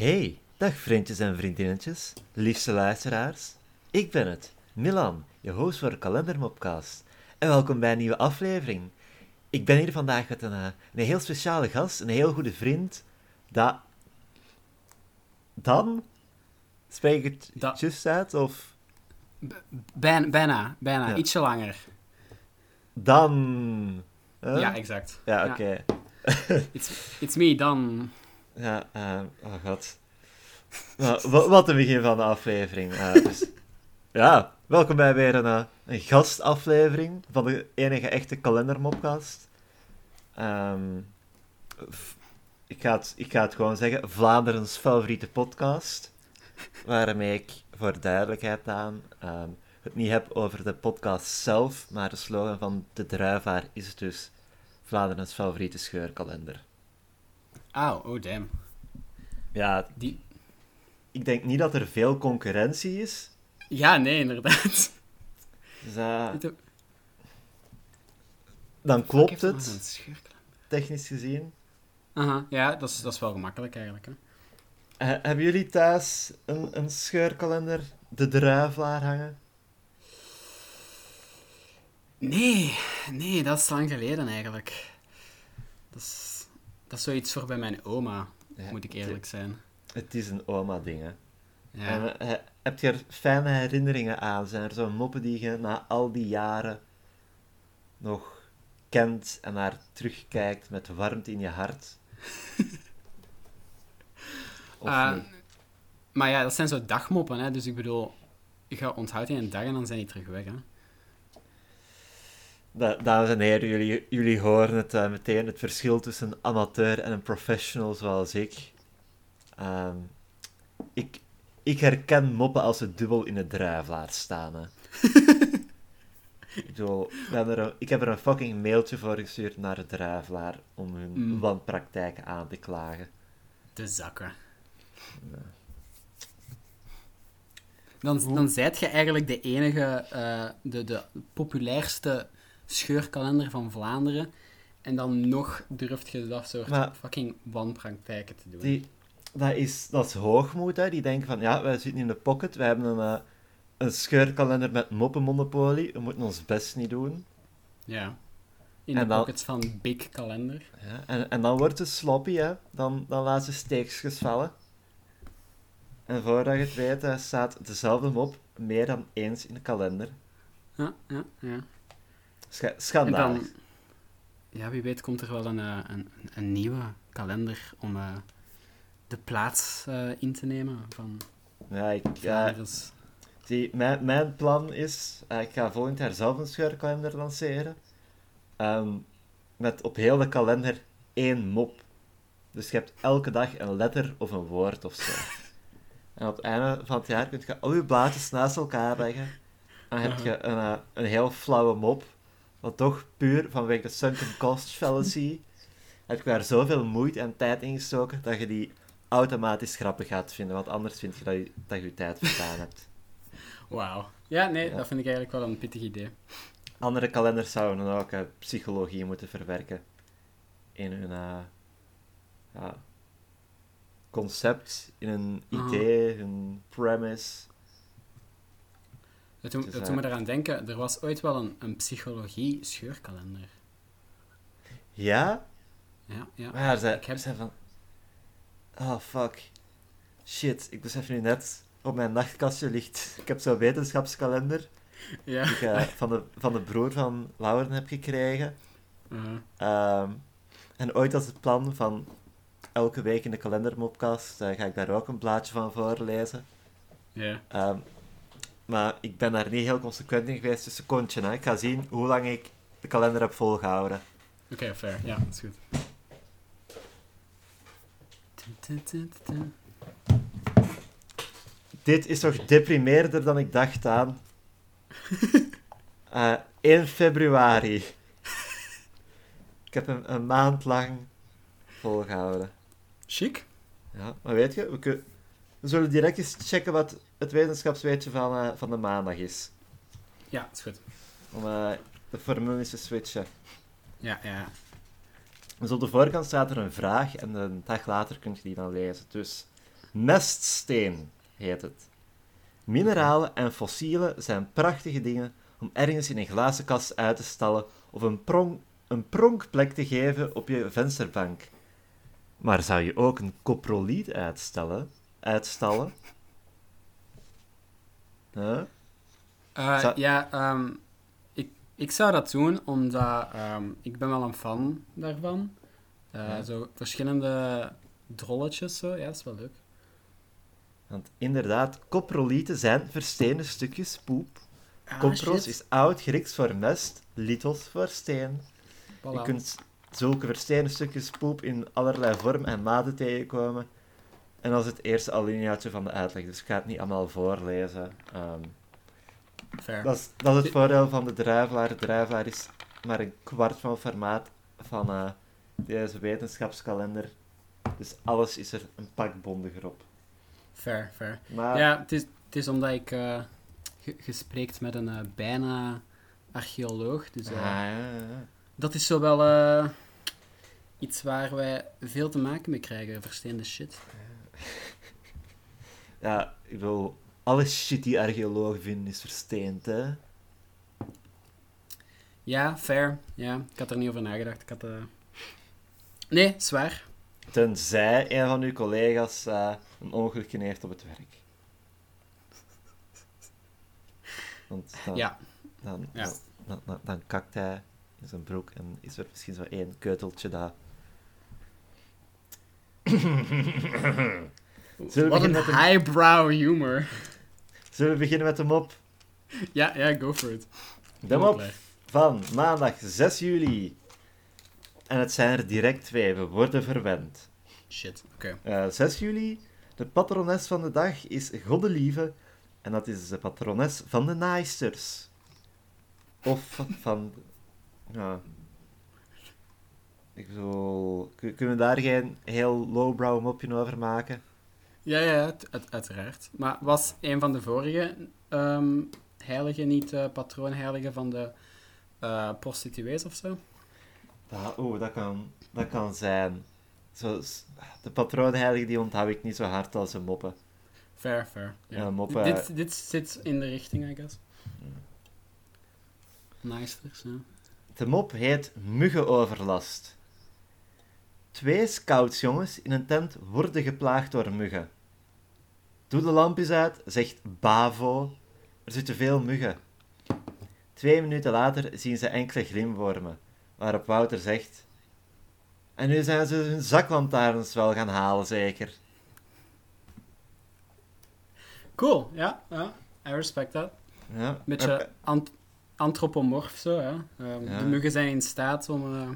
Hey, dag vriendjes en vriendinnetjes, liefste luisteraars. Ik ben het, Milan, je host voor de Kalendermopcast. En welkom bij een nieuwe aflevering. Ik ben hier vandaag met een, eh, een heel speciale gast, een heel goede vriend. Da... Dan? Spreek ik het Da- juist uit? Of Bijna, bijna, bijna. Ja. ietsje langer. dan? Huh? Ja, exact. Ja, Ja. oké. It's, it's me, dan. Ja, eh, oh god. Nou, wa- wat een begin van de aflevering. Eh, dus, ja, welkom bij weer een, eh, een gastaflevering van de enige echte kalendermopcast. Ehm, ik, ga het, ik ga het gewoon zeggen, Vlaanderens favoriete podcast. Waarmee ik voor duidelijkheid aan ehm, het niet heb over de podcast zelf, maar de slogan van de druivaar is dus Vlaanderens favoriete scheurkalender. Auw, oh damn. Ja, Die... ik denk niet dat er veel concurrentie is. Ja, nee, inderdaad. Dus, eh, dan klopt het, technisch gezien. Aha, ja, dat is, dat is wel gemakkelijk eigenlijk. Hè. Eh, hebben jullie thuis een, een scheurkalender, de druivelaar hangen? Nee, nee, dat is lang geleden eigenlijk. Dat is, dat is zoiets voor bij mijn oma, Ja, moet ik eerlijk zijn. Het is een oma-ding, hè. Ja. En, eh, heb je er fijne herinneringen aan? Zijn er zo'n moppen die je na al die jaren nog kent en naar terugkijkt met warmte in je hart? of Eh, maar ja, dat zijn zo dagmoppen, hè. Dus ik bedoel, je gaat onthoudt in een dag en dan zijn die terug weg, hè. Da- dames en heren, jullie, jullie horen het eh, meteen, het verschil tussen een amateur en een professional zoals ik. Ehm, ik, ik herken moppen als ze dubbel in het druivelaar staan. Hè. ik, bedoel, een- ik heb er een fucking mailtje voor gestuurd naar het druivelaar om hun Mm. wanpraktijken aan te klagen. De zakken. Dan, dan zijt je eigenlijk de enige, eh, de, de populairste scheurkalender van Vlaanderen. En dan nog durft je dat soort Maar- fucking wanpraktijken te doen. Die, dat, is, dat is hoogmoed, hè. Die denken van, ja, wij zitten in de pocket, wij hebben een, eh, een scheurkalender met moppenmonopolie, we moeten ons best niet doen. Ja. In En de dan- pockets van Big Kalender. Ja, en, en dan wordt ze sloppy, hè. Dan, dan laat ze steekjes vallen. En voordat je het weet, eh, staat dezelfde mop meer dan eens in de kalender. Ja, ja, ja. Scha En schandalig. dan... Ja, wie weet komt er wel een, eh, een, een nieuwe kalender om eh, de plaats eh, in te nemen van Ja, ik, ja, zie, mijn, mijn plan is, ik ga volgend jaar zelf een scheurkalender lanceren. Ehm, met op heel de kalender één mop. Dus je hebt elke dag een letter of een woord of zo. En op het einde van het jaar kun je al je blaadjes naast elkaar leggen. En dan heb je een, een heel flauwe mop. Wat toch puur vanwege de sunken cost fallacy. Heb je daar zoveel moeite en tijd in gestoken dat je die automatisch grappig gaat vinden. Want anders vind je dat je, dat je, je tijd verdaan hebt. Wauw. Ja, nee, Ja. dat vind ik eigenlijk wel een pittig idee. Andere kalenders zouden dan ook eh, psychologie moeten verwerken in hun eh, ja, concept, in hun idee, hun premise. Dat doet, Dus, dat doet me eraan denken, er was ooit wel een, een psychologie-scheurkalender. Ja? Ja, ja. Maar ja, ze, Ik heb- ze van... Oh, fuck. Shit, ik besef nu net, op mijn nachtkastje ligt... Ik heb zo'n wetenschapskalender, ja. die ik eh, van, de, van de broer van Lauren heb gekregen. Uh, en ooit was het plan van elke week in de kalendermopcast eh, ga ik daar ook een blaadje van voorlezen. ja. Ehm, maar ik ben daar niet heel consequent in geweest, dus een kontje. Hè. Ik ga zien hoe lang ik de kalender heb volgehouden. Oké, fair. Ja, dat is goed. Dit is toch deprimeerder dan ik dacht aan. Eh 1 februari. Ik heb een, een maand lang volgehouden. Chic. Ja, maar weet je, we, kun- we zullen direct eens checken wat het wetenschapsweetje van, eh, van de maandag is. Ja, is goed. Om eh, de formule eens te switchen. Ja, ja. Dus op de voorkant staat er een vraag en een dag later kun je die dan lezen. Dus Meststeen heet het. Mineralen en fossielen zijn prachtige dingen om ergens in een glazen kast uit te stallen of een, prong, een pronkplek te geven op je vensterbank. Maar zou je ook een coproliet uitstellen? Uitstallen? Huh? Eh, Zou- Ja, ehm, ik, ik zou dat doen, omdat ehm, ik ben wel een fan daarvan. Ja. Zo verschillende drolletjes, zo. Ja, dat is wel leuk. Want inderdaad, coprolieten zijn verstenen stukjes poep. Ah, Kopros is oud-Grieks voor mest, lithos voor steen. Voilà. Je kunt zulke verstenen stukjes poep in allerlei vorm en maten tegenkomen. En dat is het eerste alineaatje van de uitleg, dus ik ga het niet allemaal voorlezen. Ehm, Fair. dat, is, dat is het voordeel van de druivelaar. De druivelaar is maar een kwart van het formaat van eh, deze wetenschapskalender. Dus alles is er een pak bondiger op. Fair, fair. Maar Ja, het is, het is omdat ik eh ge- gespreekt met een eh, bijna archeoloog. Dus eh, Ah, ja, ja, ja. dat is zo wel eh, iets waar wij veel te maken mee krijgen. Versteende shit. Ja, ik bedoel, alle shit die archeologen vinden is versteend, hè. Ja, fair. Ja, ik had er niet over nagedacht. Ik had... eh, Nee, zwaar. Tenzij een van uw collega's eh, een ongelukje heeft op het werk. Want dan, Ja. dan, Ja. dan, dan, kakt hij in zijn broek en is er misschien zo één keuteltje daar. Zullen we Wat een highbrow humor. Zullen we beginnen met de mop? Ja, ja, go for it. De mop van maandag 6 juli. En het zijn er direct twee, we worden verwend. Shit, oké. Eh, 6 juli, de patrones van de dag is Goddelieve. En dat is de patrones van de naaisters. Of van... van ja. Ik bedoel... kun- Kunnen we daar geen heel lowbrow mopje over maken? Ja, ja, uit- uit- uiteraard. Maar was een van de vorige ehm heiligen niet eh patroonheilige van de eh, prostituees of zo? Dat, oh, dat kan, dat kan zijn. Zo, de patroonheilige die onthoud ik niet zo hard als de moppen. Fair, fair. Ja. Dit, dit, dit zit in de richting, I guess. Nice, ja. De mop heet Muggenoverlast. Twee scoutsjongens in een tent worden geplaagd door muggen. Doe de lampjes uit, zegt Bavo. Er zitten veel muggen. Twee minuten later zien ze enkele glimwormen, waarop Wouter zegt... En nu zijn ze hun zaklantaarns wel gaan halen, zeker. Cool, ja, ja. I respect that. Ja, Een beetje ant- antropomorf zo. Ehm, Ja. De muggen zijn in staat om eh,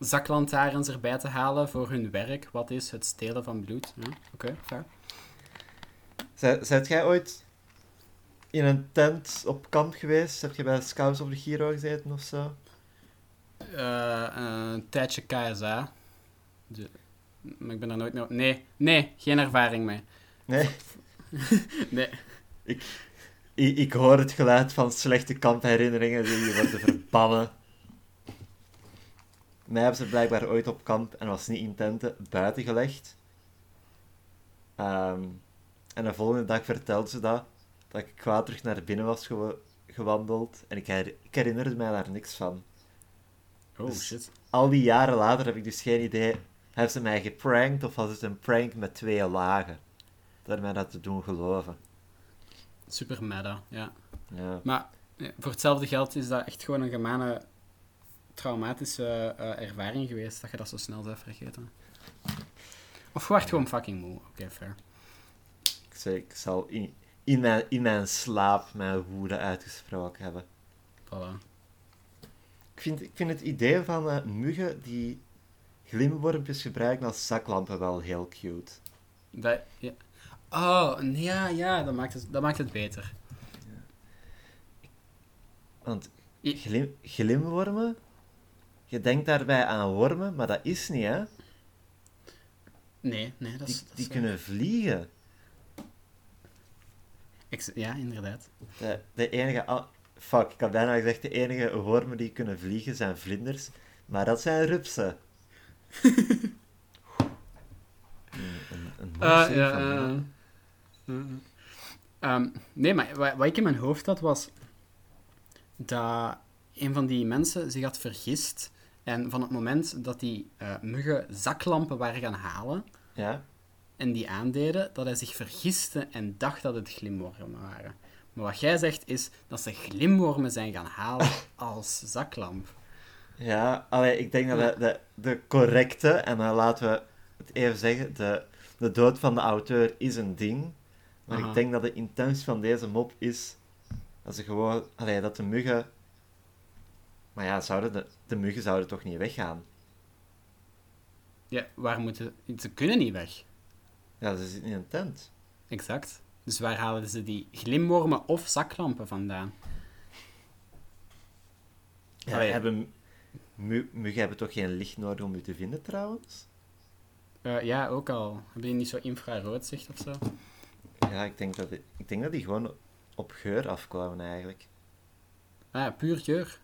zaklantaarns erbij te halen voor hun werk. Wat is het stelen van bloed. Ja, Oké, fair. Zij- Zijt jij ooit in een tent op kamp geweest? Heb je bij Scouts of the Giro gezeten of zo? Eh, een tijdje KSA. De- maar ik ben daar nooit... no- Nee, nee, geen ervaring mee. Nee? Nee. Ik, ik hoor het geluid van slechte kampherinneringen die worden verbannen. Mij hebben ze blijkbaar ooit op kamp, en was niet in tenten, buiten gelegd. Ehm, en de volgende dag vertelde ze dat, dat ik kwaad terug naar binnen was gewa- gewandeld. En ik, her- ik herinnerde mij daar niks van. Oh, Dus- shit. Al die jaren later heb ik dus geen idee, hebben ze mij geprankt of was het een prank met twee lagen? Door mij dat te doen geloven. Super meta, ja. Ja. Maar voor hetzelfde geld is dat echt gewoon een gemene traumatische eh, ervaring geweest, dat je dat zo snel zou vergeten. Of je werd gewoon fucking moe. Oké, fair. Ik, zeg, ik zal in, in, mijn, in mijn slaap mijn woede uitgesproken hebben. Voilà. Ik vind, ik vind het idee van eh, muggen die glimwormpjes gebruiken als zaklampen wel heel cute. Dat, ja. Oh, ja, ja, dat maakt het, dat maakt het beter. Want glim, glimwormen, je denkt daarbij aan wormen, maar dat is niet, hè? Nee, nee, dat Die, is... dat die is- kunnen vliegen. Ik ja, inderdaad. De, de enige... ah, fuck, ik had bijna gezegd, de enige wormen die kunnen vliegen zijn vlinders. Maar dat zijn rupsen. een, een, een serie ja, van eh, eh. Ehm, nee, maar wat, wat ik in mijn hoofd had was dat een van die mensen zich had vergist. En van het moment dat die eh, muggen zaklampen waren gaan halen Ja? en die aandeden, dat hij zich vergiste en dacht dat het glimwormen waren. Maar wat jij zegt is dat ze glimwormen zijn gaan halen als zaklamp. Ja, allee, ik denk dat de, de, de correcte, en dan laten we het even zeggen, de, de dood van de auteur is een ding. Maar Aha. ik denk dat de intentie van deze mop is dat ze gewoon, allee, dat de muggen. Maar ja, zouden de, de muggen zouden toch niet weggaan? Ja, waar moeten... Ze kunnen niet weg. Ja, ze zitten in een tent. Exact. Dus waar halen ze die glimwormen of zaklampen vandaan? Ja, Allee. hebben, mu- muggen hebben toch geen licht nodig om u te vinden trouwens? Eh, ja, ook al. Hebben die niet zo infrarood zicht of zo? Ja, ik denk dat, die- ik denk dat die gewoon op geur afkwamen eigenlijk. Ah, puur geur.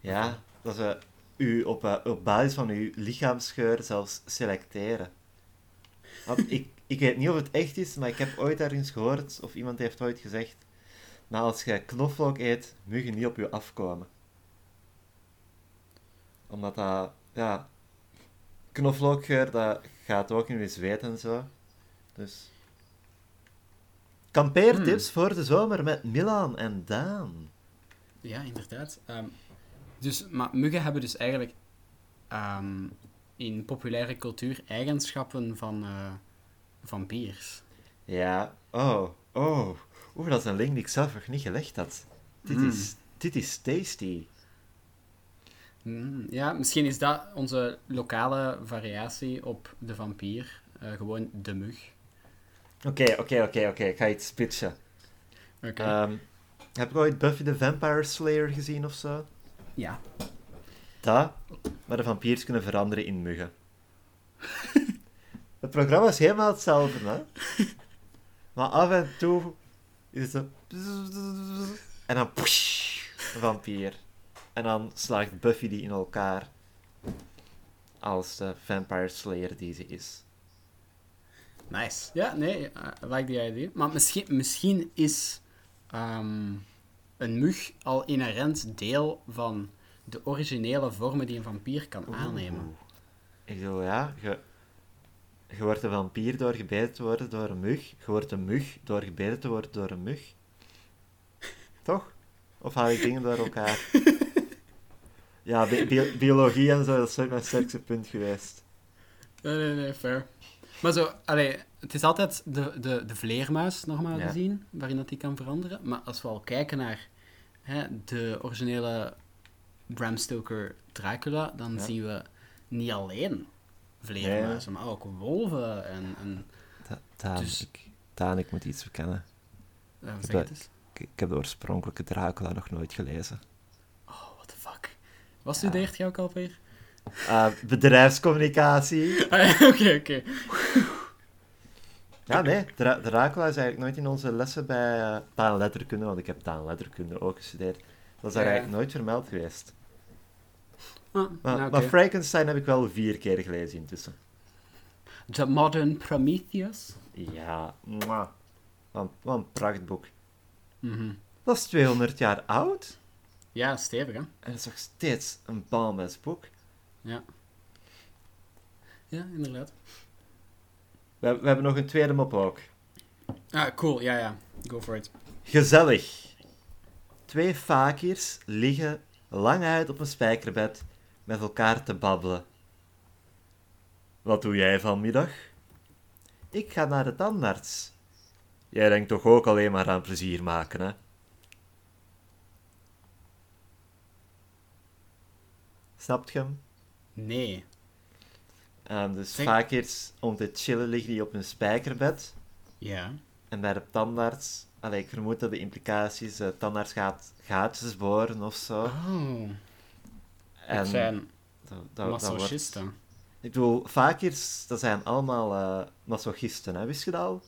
Ja, dat ze u op, eh, op basis van uw lichaamsgeur zelfs selecteren. Want ik, ik weet niet of het echt is, maar ik heb ooit ergens gehoord, of iemand heeft ooit gezegd, maar als je knoflook eet, muggen niet op je afkomen. Omdat dat, ja, knoflookgeur, dat gaat ook in je zweet en zo. Dus... Kampeertips voor de zomer met Milan en Daan. Ja, inderdaad. Ehm, dus, maar muggen hebben dus eigenlijk ehm, in populaire cultuur eigenschappen van eh vampiers. Ja, oh, oh. Oeh, dat is een link die ik zelf nog niet gelegd had. Dit, Mm. is, dit is tasty. Mm, ja, misschien is dat onze lokale variatie op de vampier. Eh, gewoon de mug. Oké, oké, oké, oké. Ik ga iets pitchen. Oké. Ehm, heb je ooit Buffy the Vampire Slayer gezien of zo? Ja. Dat, maar de vampiers kunnen veranderen in muggen. het programma is helemaal hetzelfde, hè? Maar af en toe is het zo... En dan... Een vampier. En dan slaagt Buffy die in elkaar als de Vampire Slayer die ze is. Nice. Ja, nee, I like the idea. Maar misschien, misschien is ehm, een mug al inherent deel van de originele vormen die een vampier kan aannemen. Ik bedoel, ja, je, je wordt een vampier door gebeten te worden door een mug. Je wordt een mug door gebeten te worden door een mug. Toch? Of haal ik dingen door elkaar? Ja, bi- bi- biologie en zo, dat is mijn sterkste punt geweest. Nee, nee, nee, fair. Maar zo, allee, het is altijd de, de, de vleermuis, normaal Ja. gezien, waarin dat die kan veranderen. Maar als we al kijken naar hè, de originele Bram Stoker Dracula, dan Ja. zien we niet alleen vleermuizen, maar ook wolven en... en Da- Daan, Dus- ik, Daan, ik moet iets bekennen. zeg ben- het eens. Ik, ik heb de oorspronkelijke Dracula nog nooit gelezen. Oh, what the fuck. Wat studeert jij ook alweer? Eh, bedrijfscommunicatie. Ah, Oké, oké. Ja, nee, Dra- Dracula is eigenlijk nooit in onze lessen bij eh taalletterkunde, want ik heb taalletterkunde ook gestudeerd. Dat is daar Ja. eigenlijk nooit vermeld geweest. Ah, Maar, nou, maar. Frankenstein heb ik wel vier keer gelezen intussen. The Modern Prometheus. Ja, mwah. Wat, een- wat een prachtboek. Mhm. Dat is 200 jaar oud Ja, stevig, hè? en het is nog steeds een balmes boek. Ja. Ja, inderdaad. We, we hebben nog een tweede mop ook. Ah, cool. Ja, ja. Go for it. Gezellig. Twee fakirs liggen lang uit op een spijkerbed met elkaar te babbelen. Wat doe jij vanmiddag? Ik ga naar de tandarts. Jij denkt toch ook alleen maar aan plezier maken, hè? Snapt je hem? Nee. Ehm, dus Zeg- fakirs om te chillen liggen die op een spijkerbed. Ja. En bij de tandarts, allee, ik vermoed dat de implicaties, de tandarts gaat gaatjes boren of zo. Oh. en Het zijn dat, dat, dat wordt- masochisten. Ik bedoel, fakirs, dat zijn allemaal eh, masochisten, hè? wist je dat al?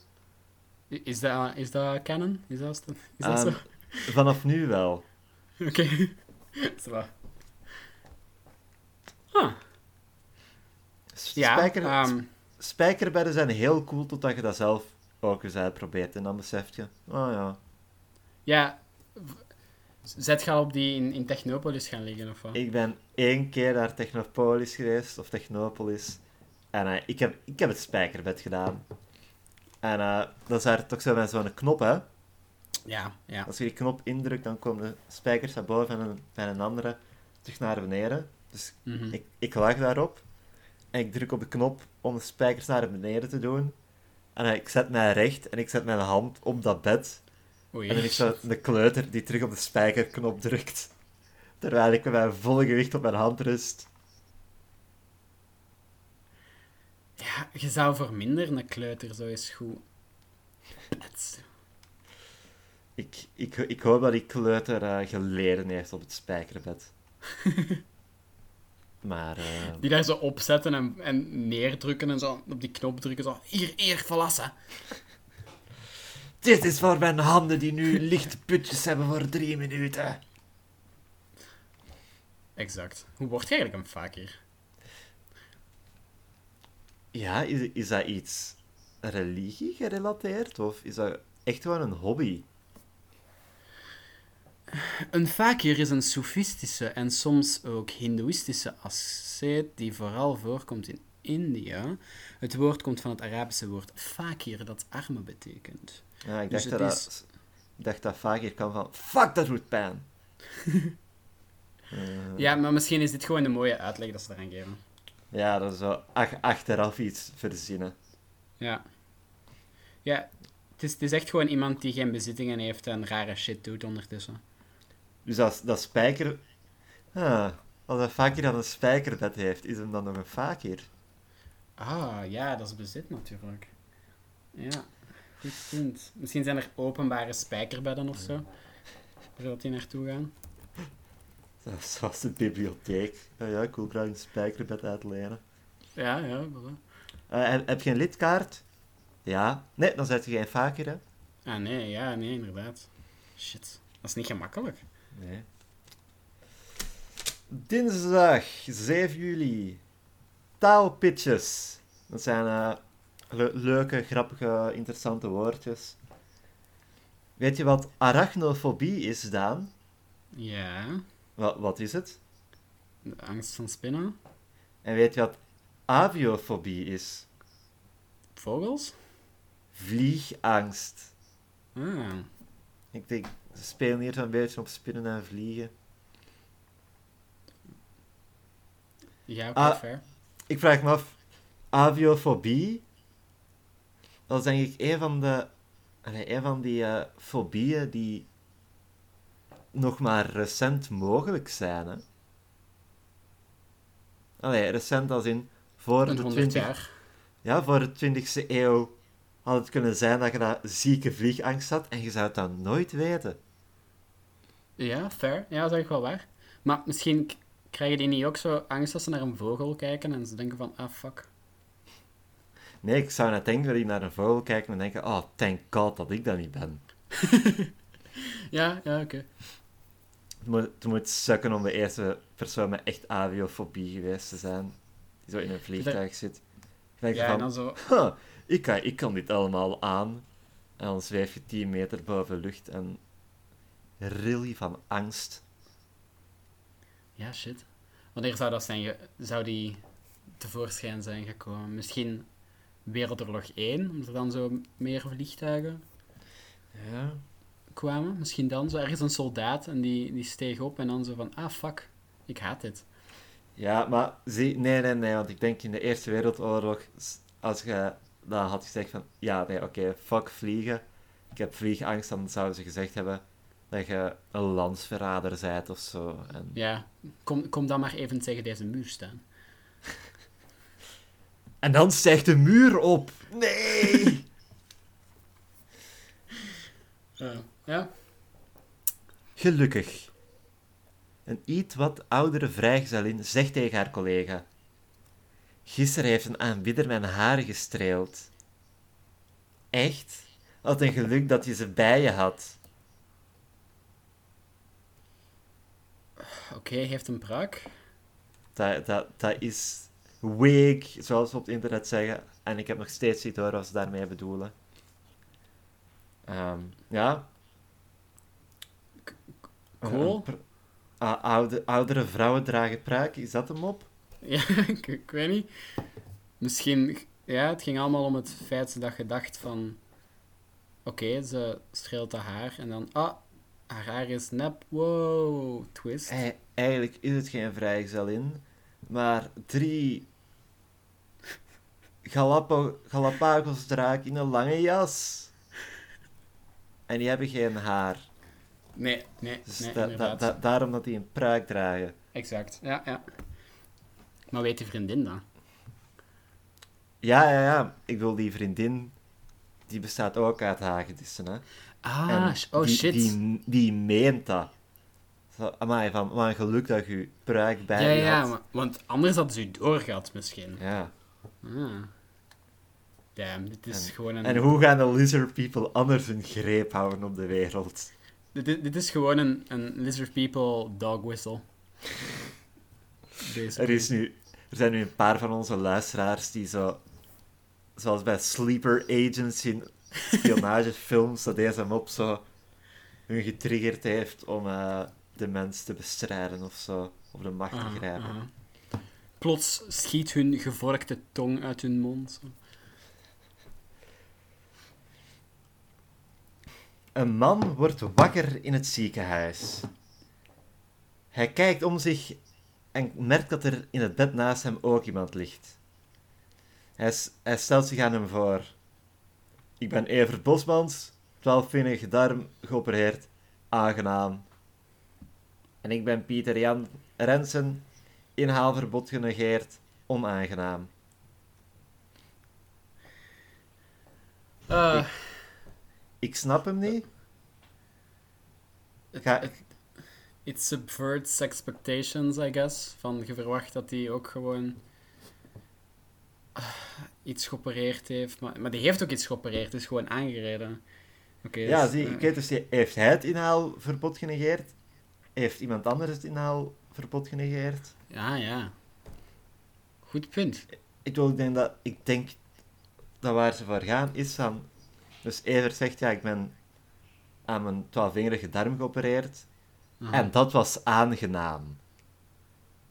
Is dat, is dat canon? Is dat, is dat Ehm, zo? Vanaf nu wel. Oké. Zo. Ah. Ja, Spijker, ehm, spijkerbedden zijn heel cool totdat je dat zelf ook eens uitprobeert. En dan besef je, oh ja, Ja, zet je al op die in, in Technopolis gaan liggen of wat? ik ben één keer naar Technopolis geweest, of Technopolis. En eh, ik, heb, ik heb het spijkerbed gedaan. En eh, dat is daar toch zo met zo'n knop, hè. Ja, ja. Als je die knop indrukt, dan komen de spijkers naar boven en een, en een andere terug naar beneden. Dus Mhm. ik, ik lag daarop. En ik druk op de knop om de spijkers naar beneden te doen. En ik zet mij recht en ik zet mijn hand op dat bed. Oei. En dan is zo de kleuter die terug op de spijkerknop drukt. Terwijl ik met mijn volle gewicht op mijn hand rust. Ja, je zou voor minder een kleuter zo eens goed... petsen. Ik, ik, ik hoop dat die kleuter eh, geleden heeft op het spijkerbed. maar eh, Die daar zo opzetten en, en neerdrukken en zo op die knop drukken. Zo, hier, hier, verlassen. dit is voor mijn handen die nu lichte putjes hebben voor drie minuten. Exact. Hoe word je eigenlijk een fakir? Ja, is, is dat iets religie gerelateerd? Of is dat echt gewoon een hobby? Een fakir is een soefistische en soms ook hindoeïstische asceet die vooral voorkomt in India. Het woord komt van het Arabische woord fakir, dat arme betekent. Ja, ik Dus dacht, het dat, is- dat, ik dacht dat hier kan van... Fuck, dat doet pijn. Eh, Ja, maar misschien is dit gewoon een mooie uitleg dat ze eraan geven. Ja, dat is ach- achteraf iets verzinnen. Ja. Ja, het is, het is echt gewoon iemand die geen bezittingen heeft en rare shit doet ondertussen. Dus als dat spijker... Ah, als een fakir dan een spijkerbed heeft, is hem dan nog een fakir? Ah, ja, dat is bezit natuurlijk. Ja, goed punt. Misschien zijn er openbare spijkerbedden of zo. Waar die naartoe gaan. Zo- Zoals de bibliotheek. Ja, ja, ik wil graag een spijkerbed uitlenen. Ja, ja, voilà. Eh, heb, heb je een lidkaart? Ja. Nee, dan zet je geen fakir, hè? Ah, nee, ja, nee, inderdaad. Shit, dat is niet gemakkelijk. Nee. Dinsdag 7 juli. Taalpitches. Dat zijn eh, le- leuke, grappige, interessante woordjes. Weet je wat arachnofobie is, Daan? Ja, Wat, wat is het? de angst van spinnen. En weet je wat aviofobie is? Vogels? Vliegangst. Ah, Ik denk, ze spelen hier zo'n beetje op spinnen en vliegen. ja, oké, Ah. fair. Ik vraag me af, aviofobie, dat is denk ik een van de, een van die eh, fobieën die nog maar recent mogelijk zijn. Hè? Allee, recent als in voor de, 100 20, jaar. ja, voor de 20e eeuw had het kunnen zijn dat je dat zieke vliegangst had en je zou het dan nooit weten. Ja, fair. Ja, dat is eigenlijk wel waar. Maar misschien krijgen die niet ook zo angst als ze naar een vogel kijken en ze denken van, ah, fuck. Nee, ik zou net denken dat die naar een vogel kijken en denken, oh, thank god dat ik dat niet ben. Ja, ja, oké. Het moet, het moet sukken om de eerste persoon met echt aviofobie geweest te zijn. Die zo in een vliegtuig zit. Ja, en dan zo, "Huh, ik, kan, ik kan dit allemaal aan. En dan zweef je 10 meter boven lucht en ril je van angst. ja, shit. Wanneer zou dat zijn, zou die tevoorschijn zijn gekomen? Misschien Wereldoorlog 1, omdat er dan zo meer vliegtuigen Ja. kwamen. Misschien dan zo ergens een soldaat en die, die steeg op en dan zo van, ah, fuck, ik haat dit. Ja, maar zie, nee, nee, nee, want ik denk in de Eerste Wereldoorlog, als je dat had gezegd van, ja, nee, oké, fuck vliegen, ik heb vliegangst, dan zouden ze gezegd hebben dat je een landsverrader bent of zo. En, Ja, kom, kom dan maar even tegen deze muur staan. en dan stijgt de muur op. Nee! ja, Gelukkig. Een iets wat oudere vrijgezellin zegt tegen haar collega. Gisteren heeft een aanbidder mijn haren gestreeld. Echt? Wat een geluk dat je ze bij je had. oké, heeft een pruik. Dat, dat, dat is week, zoals we op het internet zeggen. En ik heb nog steeds niet door wat ze daarmee bedoelen. Ehm, ja. Cool. Een ah, oude, oudere vrouwen dragen pruik, is dat hem op? Ja, ik, ik weet niet. Misschien... Ja, het ging allemaal om het feit dat je dacht van... Oké, ze streelt haar haar en dan... Ah, haar haar is nep. Wow, twist. Ei- eigenlijk is het geen vrijgezelin, maar drie Galapo Galapagos draak in een lange jas. En die hebben geen haar. Nee, nee, Dus nee, da- da- inderdaad. da- daarom dat die een pruik dragen. Exact, ja, ja. Maar weet die vriendin dan? Ja, ja, ja. Ik wil die vriendin, die bestaat ook uit hagedissen, hè. Ah, En oh die, shit. Die, die meent dat. Zo, amai, van, wat een geluk dat je je pruik bij ja, je ja, had. maar- want anders hadden ze u doorgehad misschien. Ja. Ah. Damn, dit is En- gewoon een... En hoe gaan de lizard people anders hun greep houden op de wereld? Dit, is- dit is gewoon een, een lizard people dog whistle. Er, is nu, er zijn nu een paar van onze luisteraars die zo, zoals bij sleeper agents in spionagefilms, dat deze mop zo hun getriggerd heeft om eh, de mens te bestrijden of zo, of de macht te Aha, grijpen. aha. Plots schiet hun gevorkte tong uit hun mond. zo. Een man wordt wakker in het ziekenhuis. Hij kijkt om zich en merkt dat er in het bed naast hem ook iemand ligt. Hij, stelt zich aan hem voor. Ik ben Evert Bosmans, 12-vinnige darm, geopereerd, aangenaam. En ik ben Pieter Jan Rensen, inhaalverbod genegeerd, onaangenaam. Eh, Ik snap hem niet. het- Ga- it subverts expectations, I guess. Van, je verwacht dat hij ook gewoon ah, iets geopereerd heeft. Maar, maar die heeft ook iets geopereerd, is gewoon aangereden. Oké. Ja, dus, zie, dus, die- heeft hij het inhaalverbod genegeerd? Heeft iemand anders het inhaalverbod genegeerd? Ja, ja. Goed punt. Ik, wil, ik, denk dat, ik denk dat waar ze voor gaan is van... Dus Evert zegt, ja, ik ben aan mijn twaalfvingerige darm geopereerd. Aha. En dat was aangenaam.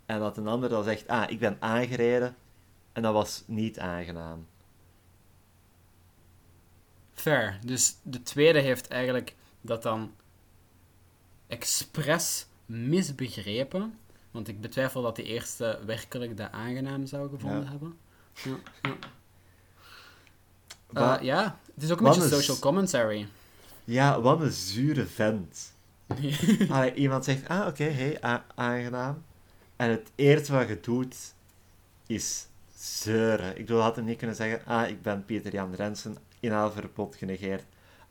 En dat een ander dan zegt, ah, ik ben aangereden. En dat was niet aangenaam. Fair. Dus de tweede heeft eigenlijk dat dan expres misbegrepen. Want ik betwijfel dat de eerste werkelijk dat aangenaam zou gevonden Ja. hebben. Ja, ja. Eh, ja, het is ook een beetje social commentary. Ja, wat een zure vent. Allee, iemand zegt, ah, oké, hey, aangenaam. En het eerste wat je doet, is zeuren. Ik bedoel, had hem niet kunnen zeggen, ah, ik ben Pieter Jan Rensen, inhaalverbod genegeerd.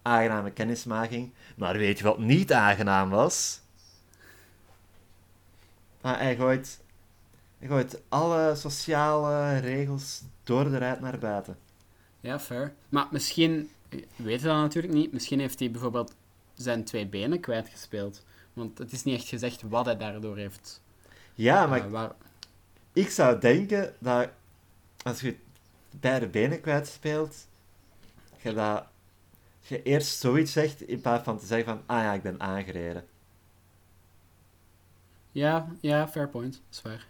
Aangename kennismaking. Maar weet je wat niet aangenaam was? Ah, hij gooit, hij gooit alle sociale regels door de ruit naar buiten. Ja, fair. Maar misschien, we weten dat natuurlijk niet, misschien heeft hij bijvoorbeeld zijn twee benen kwijtgespeeld. Want het is niet echt gezegd wat hij daardoor heeft. Ja, maar eh, waar... Ik zou denken dat als je beide benen kwijtspeelt, je dat je eerst zoiets zegt in plaats van te zeggen van, ah ja, ik ben aangereden. Ja, ja, fair point. Dat is waar.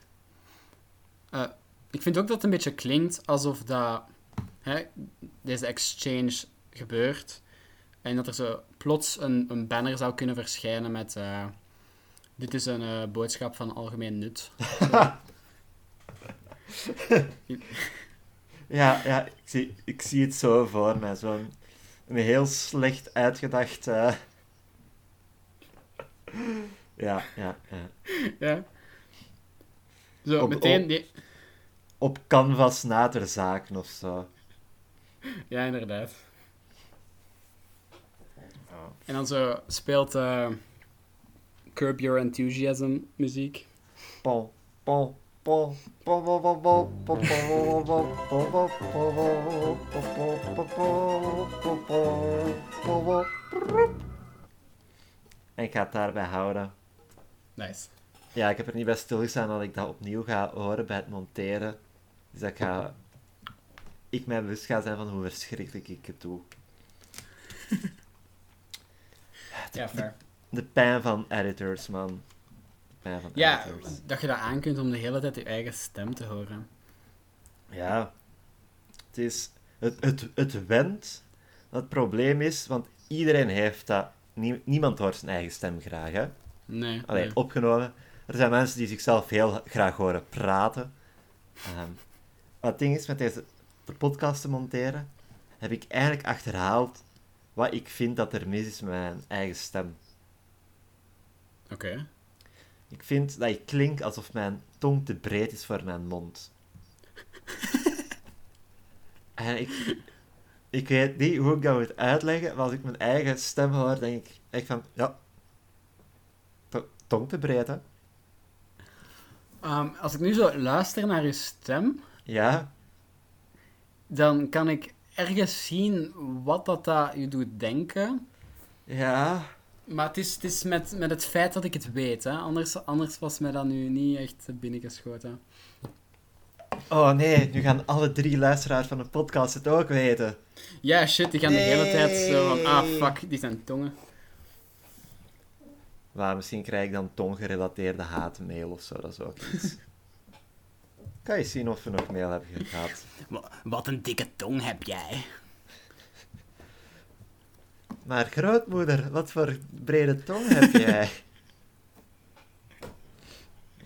Eh, ik vind ook dat het een beetje klinkt alsof dat, hè, deze exchange gebeurt en dat er zo plots een, een banner zou kunnen verschijnen met eh, dit is een eh, boodschap van algemeen nut. Ja, ja ik, zie, ik zie het zo voor mij. Zo'n een heel slecht uitgedacht... eh, Ja, ja, ja. ja. Zo, Op- meteen... op- Die... Op canvas na ter zaken of zo. Ja, inderdaad. En dan zo speelt Curb Your Enthusiasm muziek. en Paul, Ik ga het daarbij houden. Nice. Ja, ik heb er niet bij stilgestaan dat ik dat opnieuw ga horen bij het monteren. Dus dat ik ga... Ik mij bewust ga zijn van hoe verschrikkelijk ik het doe. Ja, fair. De pijn van editors, man. De pijn van Ja, editors. dat je dat aan kunt om de hele tijd je eigen stem te horen. Ja. Het is... Het, het, het went. Het probleem is, want iedereen heeft dat... Nie- niemand hoort zijn eigen stem graag, hè. Nee. Alleen nee. opgenomen. Er zijn mensen die zichzelf heel graag horen praten. Ehm, wat het ding is met deze de podcast te monteren, heb ik eigenlijk achterhaald wat ik vind dat er mis is met mijn eigen stem. Oké. Ik vind dat ik klink alsof mijn tong te breed is voor mijn mond. en ik, ik weet niet hoe ik dat moet uitleggen, maar als ik mijn eigen stem hoor, denk ik echt van, ja, to- tong te breed, hè. Ehm, als ik nu zo luister naar je stem, Ja, dan kan ik ergens zien wat dat, dat je doet denken. ja, Maar het is, het is met, met het feit dat ik het weet. Hè. Anders, anders was mij dat nu niet echt binnengeschoten. Oh nee, nu gaan alle drie luisteraars van de podcast het ook weten. Ja, shit, die gaan de hele tijd zo van... Ah, fuck, die zijn tongen. Maar misschien krijg ik dan tonggerelateerde haatmail of zo, dat is ook iets. kan je zien of we nog mail hebben gehad. Wa- Wat een dikke tong heb jij. Maar grootmoeder, wat voor brede tong heb jij?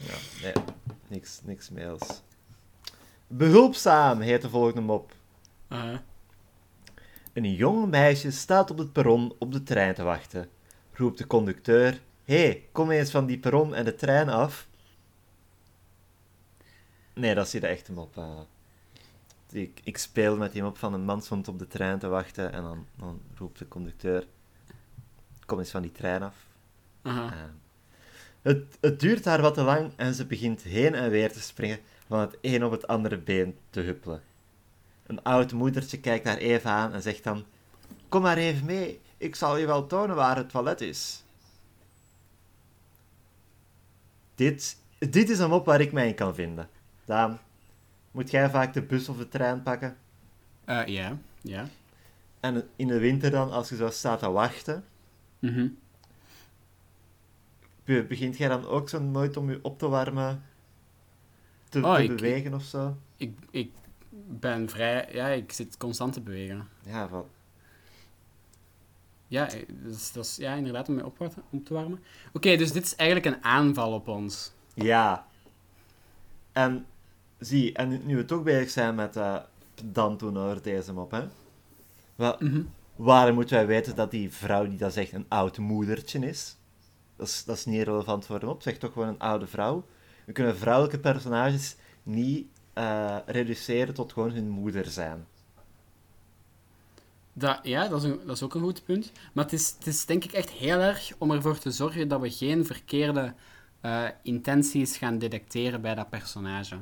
ja, nee, niks, niks mails. Behulpzaam heet de volgende mop. Uh, Een jong meisje staat op het perron op de trein te wachten. Roept de conducteur: Hé, hey, kom eens van die perron en de trein af. Nee, dat is hier de echte mop. eh. ik, ik speel met die mop van een man stond op de trein te wachten en dan, dan roept de conducteur: Kom eens van die trein af. aha. Eh, het, het duurt haar wat te lang en ze begint heen en weer te springen van het een op het andere been te huppelen. Een oud moedertje kijkt haar even aan en zegt dan: Kom maar even mee, ik zal je wel tonen waar het toilet is. Dit, dit is een mop waar ik mij in kan vinden. Daan, moet jij vaak de bus of de trein pakken? Eh, Ja, ja. En in de winter dan, als je zo staat te wachten, be- begint jij dan ook zo nooit om je op te warmen, te, Oh, te ik- bewegen of zo? Ik, ik ben vrij... Ja, ik zit constant te bewegen. Ja, van, Ja, eh, dus, dat is, ja inderdaad, om mij op, op te warmen. Oké, dus dit is eigenlijk een aanval op ons. Ja. En zie, en nu- we toch bezig zijn met dan toen mop, hè. Wel, Mhm. waarom moeten wij weten dat die vrouw die dat zegt een oud moedertje is? Dat is, dat is niet relevant voor de mop, zeg toch gewoon een oude vrouw. We kunnen vrouwelijke personages niet eh, reduceren tot gewoon hun moeder zijn. Dat, ja, dat is, een- dat is ook een goed punt. Maar het is, het is denk ik echt heel erg om ervoor te zorgen dat we geen verkeerde eh, intenties gaan detecteren bij dat personage.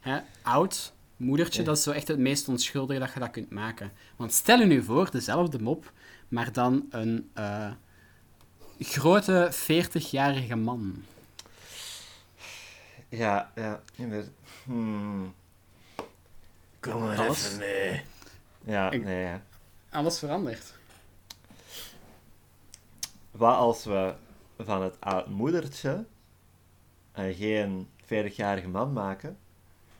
Hè? Oud, moedertje, Ja. dat is zo echt het meest onschuldige dat je dat kunt maken. Want stel je nu voor, dezelfde mop, maar dan een eh, grote 40-jarige man. Ja, ja, inderdaad. Hmm. Kom maar Alles? even mee. Ja, Ik- nee, ja. Alles verandert. Wat als we van het oud moedertje eh, geen 40-jarige man maken,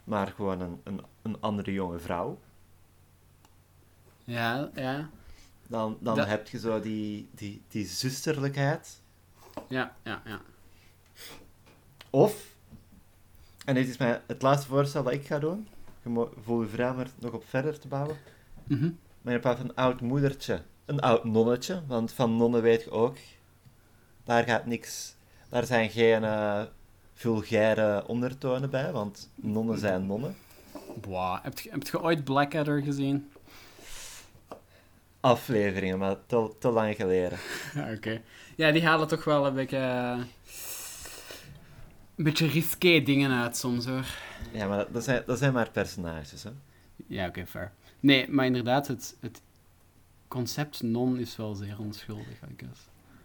maar gewoon een, een, een andere jonge vrouw? Ja, ja, Dan, dan Dat- heb je zo die, die, die zusterlijkheid. ja, ja, ja. Of, en dit is mijn, het laatste voorstel dat ik ga doen, je voel je vrij er nog op verder te bouwen, Mhm. maar in plaats van een oud moedertje, een oud nonnetje, want van nonnen weet je ook, daar gaat niks, daar zijn geen eh, vulgaire ondertonen bij, want nonnen zijn nonnen. Boah, heb je, heb je ooit Blackadder gezien? Afleveringen, maar te, te lang geleden. Ja, oké. Ja, die halen toch wel een beetje... Een beetje risqué dingen uit soms, hoor. Ja, maar dat zijn, dat zijn maar personages, hè. Ja, oké, fair. Nee, maar inderdaad, het, het concept non is wel zeer onschuldig, I guess.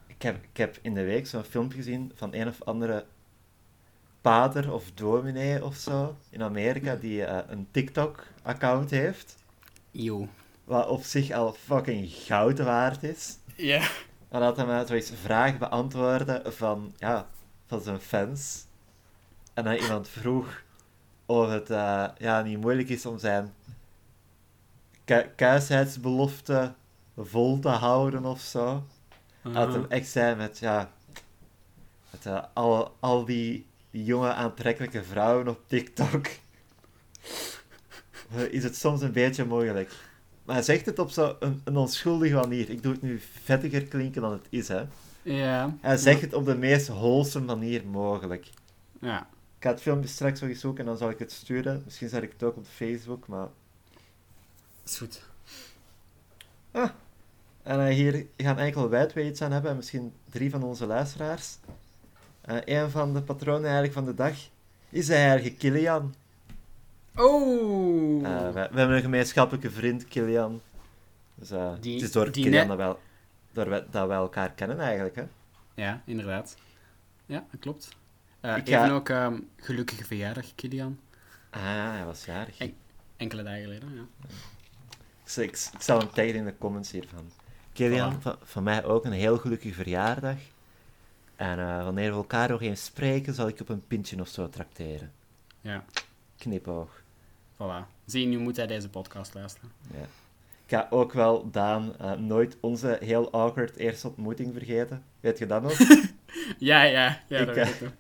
Ik heb, ik heb in de week zo'n filmpje gezien van een of andere pader of dominee of zo in Amerika die eh, een TikTok-account heeft. Eeuw. Wat op zich al fucking goud waard is. Ja. En dat hij mij zoiets vragen beantwoorden van, ja, van zijn fans. En dan iemand vroeg of het eh, ja, niet moeilijk is om zijn ku kuisheidsbelofte vol te houden of zo. Dat hem echt zei met, ja, met eh, al, al die jonge aantrekkelijke vrouwen op TikTok. Eh, is het soms een beetje moeilijk. Maar hij zegt het op zo'n een, een onschuldige manier. Ik doe het nu vettiger klinken dan het is, hè. Ja. Hij zegt het op de meest wholesome manier mogelijk. Ja. Ik ga het filmpje straks nog eens zoeken en dan zal ik het sturen. Misschien zet ik het ook op Facebook, maar... Is goed. En eh, hier gaan enkel wij twee iets aan hebben, en misschien drie van onze luisteraars. Eh een van de patronen eigenlijk van de dag is de heilige Kilian. Oh! Eh, we hebben een gemeenschappelijke vriend, Kilian. Dus eh, Die- het is door die Kilian net- dat, wij, door wij, dat wij elkaar kennen eigenlijk. Hè? Ja, inderdaad. Ja, dat klopt. Eh, Ik ga- Even ook ehm, gelukkige verjaardag, Kilian. Ah, hij was jarig. En- Enkele dagen geleden, ja. Ik, zal- ik, ik zal hem tegen in de comments hiervan. Kilian, Voilà. van, van mij ook een heel gelukkige verjaardag. En eh, wanneer we elkaar nog eens spreken, zal ik op een pintje of zo trakteren. Ja, Knipoog. voilà. Zie nu moet hij deze podcast luisteren. Ja. Ik ga ook wel, Daan, eh, nooit onze heel awkward eerste ontmoeting vergeten. Weet je dat nog? Ja, ja, ja, Ik, dat eh, weet ik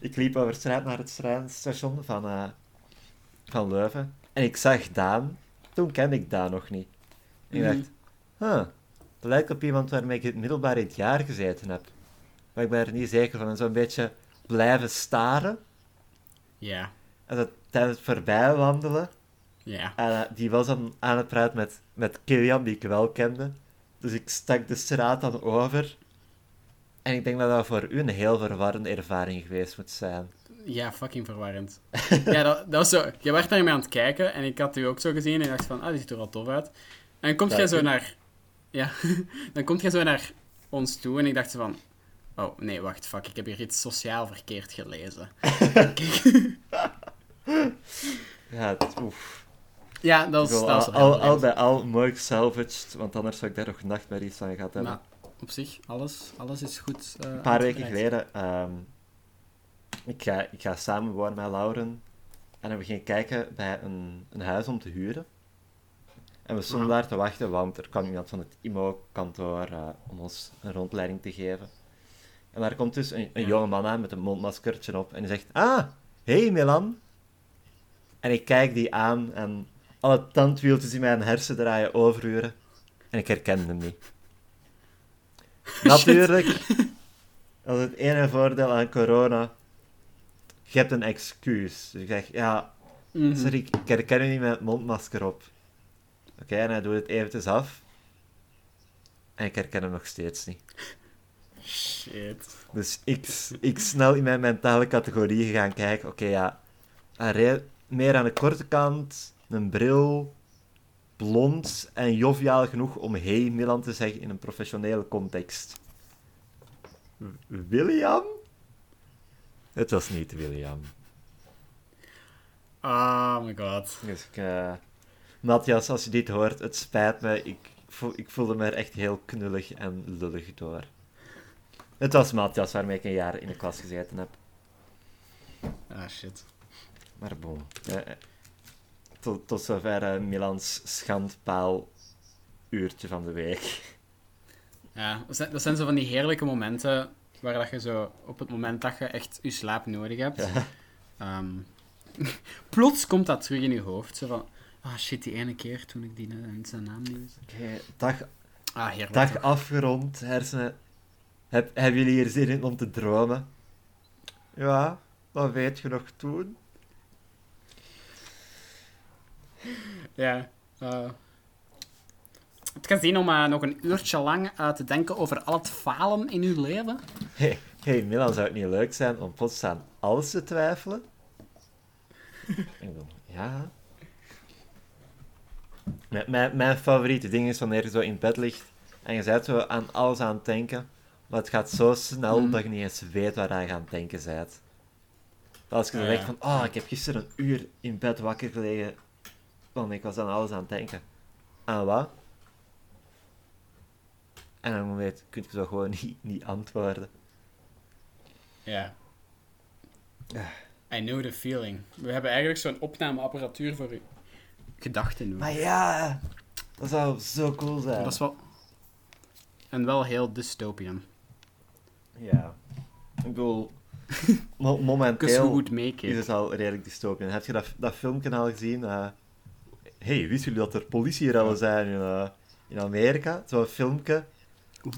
ik liep over straat naar het treinstation van, van Leuven. En ik zag Daan. Toen kende ik Daan nog niet. En ik Mhm. dacht, huh, dat lijkt op iemand waarmee ik het middelbaar in het jaar gezeten heb. Maar ik ben er niet zeker van. En zo'n beetje blijven staren. Ja, En dat tijdens het voorbijwandelen. ja. En eh, die was dan aan het praten met, met Kilian, die ik wel kende. Dus ik stak de straat dan over. En ik denk dat dat voor u een heel verwarrende ervaring geweest moet zijn. Ja, fucking verwarrend. ja, dat, dat was zo... Je werd naar mij aan het kijken en ik had u ook zo gezien en ik dacht van, ah, die ziet er wel tof uit. En dan komt jij zo naar... Ja, dan komt jij zo naar ons toe en ik dacht van... Oh, nee, wacht, fuck, ik heb hier iets sociaal verkeerd gelezen. Ja, het, oef. Ja, dat is, dat is al, al, bij al mooi gesalvaged, want anders zou ik daar nog nachtmerries van gehad hebben. Maar op zich, alles, alles is goed. eh, een paar weken geleden, ehm, ik, ga, ik ga samen wonen met Lauren. En we gingen kijken bij een, een huis om te huren. En we stonden Ja. daar te wachten, want er kwam iemand van het IMO-kantoor eh, om ons een rondleiding te geven. En daar komt dus een, een jonge man aan met een mondmaskertje op en die zegt, ah, hey Milan. En ik kijk die aan en alle tandwieltjes in mijn hersen draaien overuren. En ik herkende hem niet. Natuurlijk, dat is het ene voordeel aan corona. Je hebt een excuus. Dus ik zeg, ja, Mhm. sorry, ik herken u niet met het mondmasker op. Oké, en hij doet het eventjes af. En ik herken hem nog steeds niet. Shit. Dus ik, ik snel in mijn mentale categorieën gaan kijken. Oké, ja. Meer aan de korte kant, een bril, blond en joviaal genoeg om hey Milan te zeggen in een professionele context. William? Het was niet William. Oh my god. Dus ik, eh, Matthias, als je dit hoort, het spijt me. Ik, voel, ik voelde me er echt heel knullig en lullig door. Het was Matthias waarmee ik een jaar in de klas gezeten heb. Ah, shit. Maar bon. eh, tot, tot zover eh, Milans schandpaal uurtje van de week. Ja, dat zijn, dat zijn zo van die heerlijke momenten waar dat je zo op het moment dat je echt je slaap nodig hebt, Ja. ehm, plots komt dat terug in je hoofd. Zo van, ah shit, die ene keer toen ik die eh, zijn naam niet wist. Oké, dag, Ah, dag afgerond, hersenen. Heb, hebben jullie hier zin in om te dromen? Ja, wat weet je nog toen? Ja. eh het gaat zien om eh, nog een uurtje lang eh, te denken over al het falen in uw leven. Hey, hey Milan, zou het niet leuk zijn om plots aan alles te twijfelen? Ik ja. Mijn favoriete ding is wanneer je zo in bed ligt en je bent zo aan alles aan het denken, maar het gaat zo snel Mm. dat je niet eens weet waar je aan het denken bent. Als je dan Ah, denkt ja. van, oh, ik heb gisteren een uur in bed wakker gelegen, want ik was aan alles aan het denken. Aan wat? En dan weet, kun je zo gewoon niet, niet antwoorden. Ja. Ja. I know the feeling. We hebben eigenlijk zo'n opnameapparatuur voor uw gedachten doen. Maar ja, dat zou zo cool zijn. Dat is wel... En wel heel dystopian. Ja. Ik bedoel, mo- momenteel make is het al redelijk dystopian. Heb je dat, dat filmpje al gezien? Eh hey, wisten jullie dat er politierellen zijn in, eh, in Amerika? Zo'n filmpje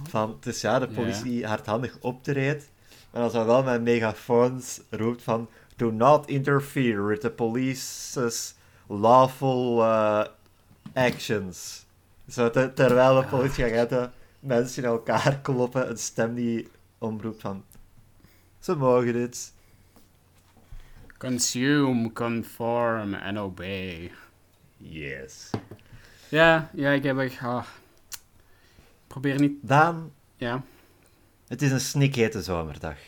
van, het is ja, de politie hardhandig optreedt, maar dan zo wel met megafoons roept van do not interfere with the police's lawful eh, actions. Zo, te- terwijl de politieagenten mensen in elkaar kloppen, een stem die omroept van ze mogen dit. Consume, conform and obey. Yes. Ja, ja, ik heb echt... ah. Probeer niet... Daan, Ja. het is een snikhete zomerdag.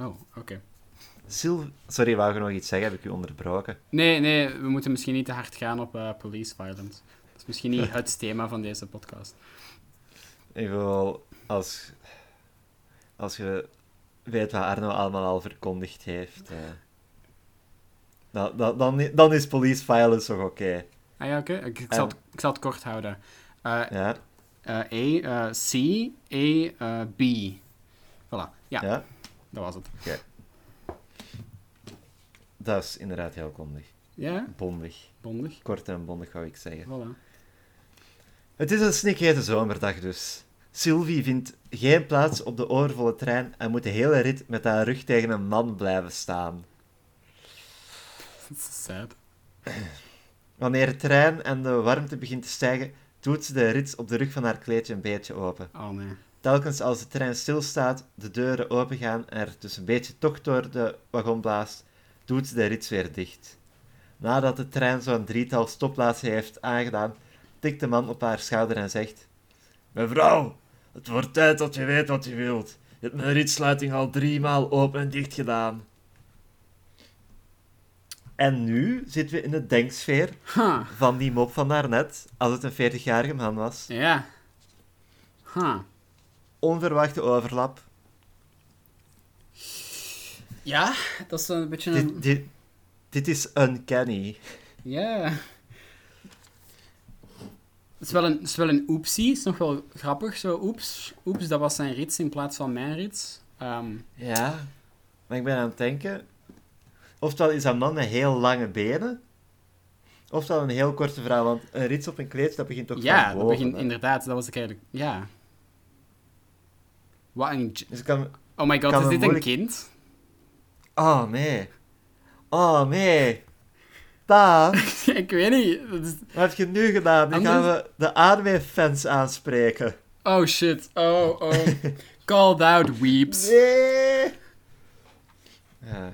Oh, oké. Sil Sorry, wou je nog iets zeggen? Heb ik u onderbroken? Nee, nee, we moeten misschien niet te hard gaan op eh, police violence. Dat is misschien niet het thema van deze podcast. Ik wil, als, als je weet wat Arno allemaal al verkondigd heeft, eh, dan, dan, dan, is police violence toch oké. Ah ja, oké. Ik, ik, zal het, ik zal het kort houden. Eh Ja? eh, eh, C, E, B. Voilà. Ja, ja? dat was het. Dat is inderdaad heel kondig. Ja, Bondig. bondig. Kort en bondig, wou ik zeggen. Voilà. Het is een snikhete zomerdag dus. Sylvie vindt geen plaats op de overvolle trein en moet de hele rit met haar rug tegen een man blijven staan. Sad. Wanneer de trein en de warmte begint te stijgen, doet ze de rits op de rug van haar kleedje een beetje open. Oh nee. Telkens als de trein stilstaat, de deuren opengaan en er dus een beetje tocht door de wagon blaast, doet ze de rits weer dicht. Nadat de trein zo'n drietal stopplaatsen heeft aangedaan, tikt de man op haar schouder en zegt: Mevrouw, het wordt tijd dat je weet wat je wilt. Je hebt mijn ritsluiting al driemaal open en dicht gedaan. En nu zitten we in de denksfeer Huh. van die mop van daarnet, als het een 40-jarige man was. Ja. Huh. Onverwachte overlap. Ja, dat is een beetje een... Dit, dit, dit is uncanny. Ja. Het is wel een, het is wel een oepsie. Het is nog wel grappig, zo oeps. Oeps, dat was zijn rits in plaats van mijn rits. Ehm, Ja, maar ik ben aan het denken. Oftewel is dat man met heel lange benen, oftewel een heel korte vrouw. Want een rits op een kleed, dat begint toch ja, van dat boven. begint hè? inderdaad. Dat was ik eigenlijk... Ja. Wat een... Dus kan... Oh my god, is dit moeilijk- een kind? Oh, nee. Oh, nee. Daan, ik weet niet. Dat is- wat heb je nu gedaan? Nu gaan we de ANW-fans aanspreken. Oh shit. Oh, oh. Called out, weeps. Nee! Ja.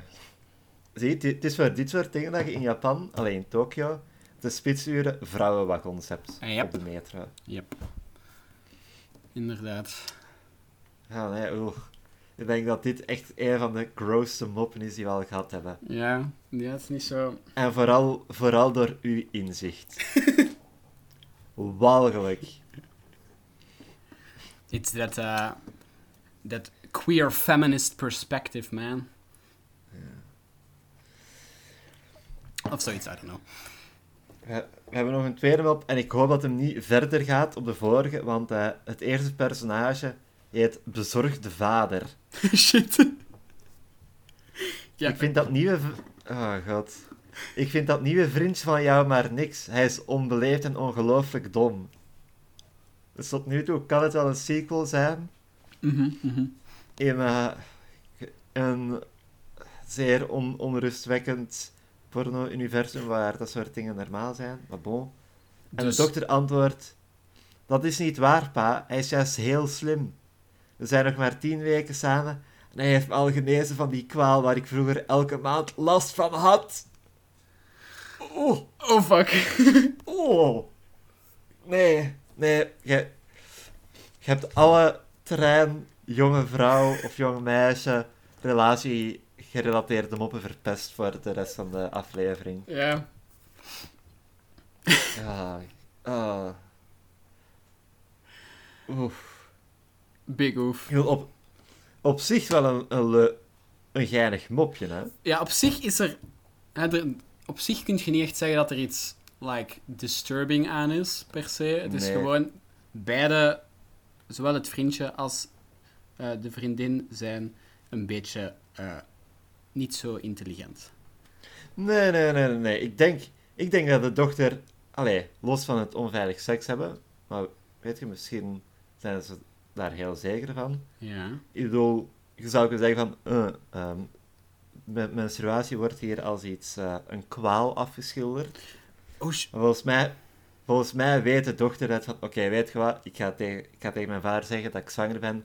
Zie, het is voor dit soort dingen dat je in Japan, alleen in Tokio, de spitsuren vrouwenwagons hebt Ah, yep. op de metro. Yep. Inderdaad. Ja, nee, oeh. Ik denk dat dit echt een van de grootste moppen is die we al gehad hebben. Ja, ja, het is niet zo... En vooral, vooral door uw inzicht. Walgelijk. It's that, uh, that queer feminist perspective, man. Of zoiets, I don't know. We, we hebben nog een tweede mop en ik hoop dat hem niet verder gaat op de vorige, want eh, het eerste personage heet Bezorgde Vader. Shit. Ja, Ik vind dat nieuwe... Oh god. Ik vind dat nieuwe vriendje van jou maar niks. Hij is onbeleefd en ongelooflijk dom. Dus tot nu toe kan het wel een sequel zijn Mhm, mhm. in eh, een zeer on onrustwekkend porno-universum waar dat soort dingen normaal zijn. Maar bon. En Dus- de dokter antwoordt: Dat is niet waar, pa. Hij is juist heel slim. We zijn nog maar tien weken samen en hij heeft me al genezen van die kwaal waar ik vroeger elke maand last van had. Oh, Oh, fuck. oh. Nee, nee. Je, je hebt alle trein, jonge vrouw of jong meisje relatie gerelateerde moppen verpest voor de rest van de aflevering. Ja. Ja. ah. Oef. Big bedoel, Op, op zich wel een, een, een geinig mopje, hè? Ja, op zich is er, hè, er... Op zich kun je niet echt zeggen dat er iets, like, disturbing aan is, per se. Het is Nee. gewoon... Beide, zowel het vriendje als eh, de vriendin, zijn een beetje eh, niet zo intelligent. Nee, nee, nee, nee. nee. Ik, denk, ik denk dat de dochter... Allee, los van het onveilig seks hebben... Maar weet je, misschien zijn ze daar heel zeker van. Ja. Ik bedoel, je zou kunnen zeggen van... men- menstruatie wordt hier als iets... eh, een kwaal afgeschilderd. Oh, volgens mij... Volgens mij weet de dochter dat van... Oké, weet je wat? Ik ga, tegen, ik ga tegen mijn vader zeggen dat ik zwanger ben.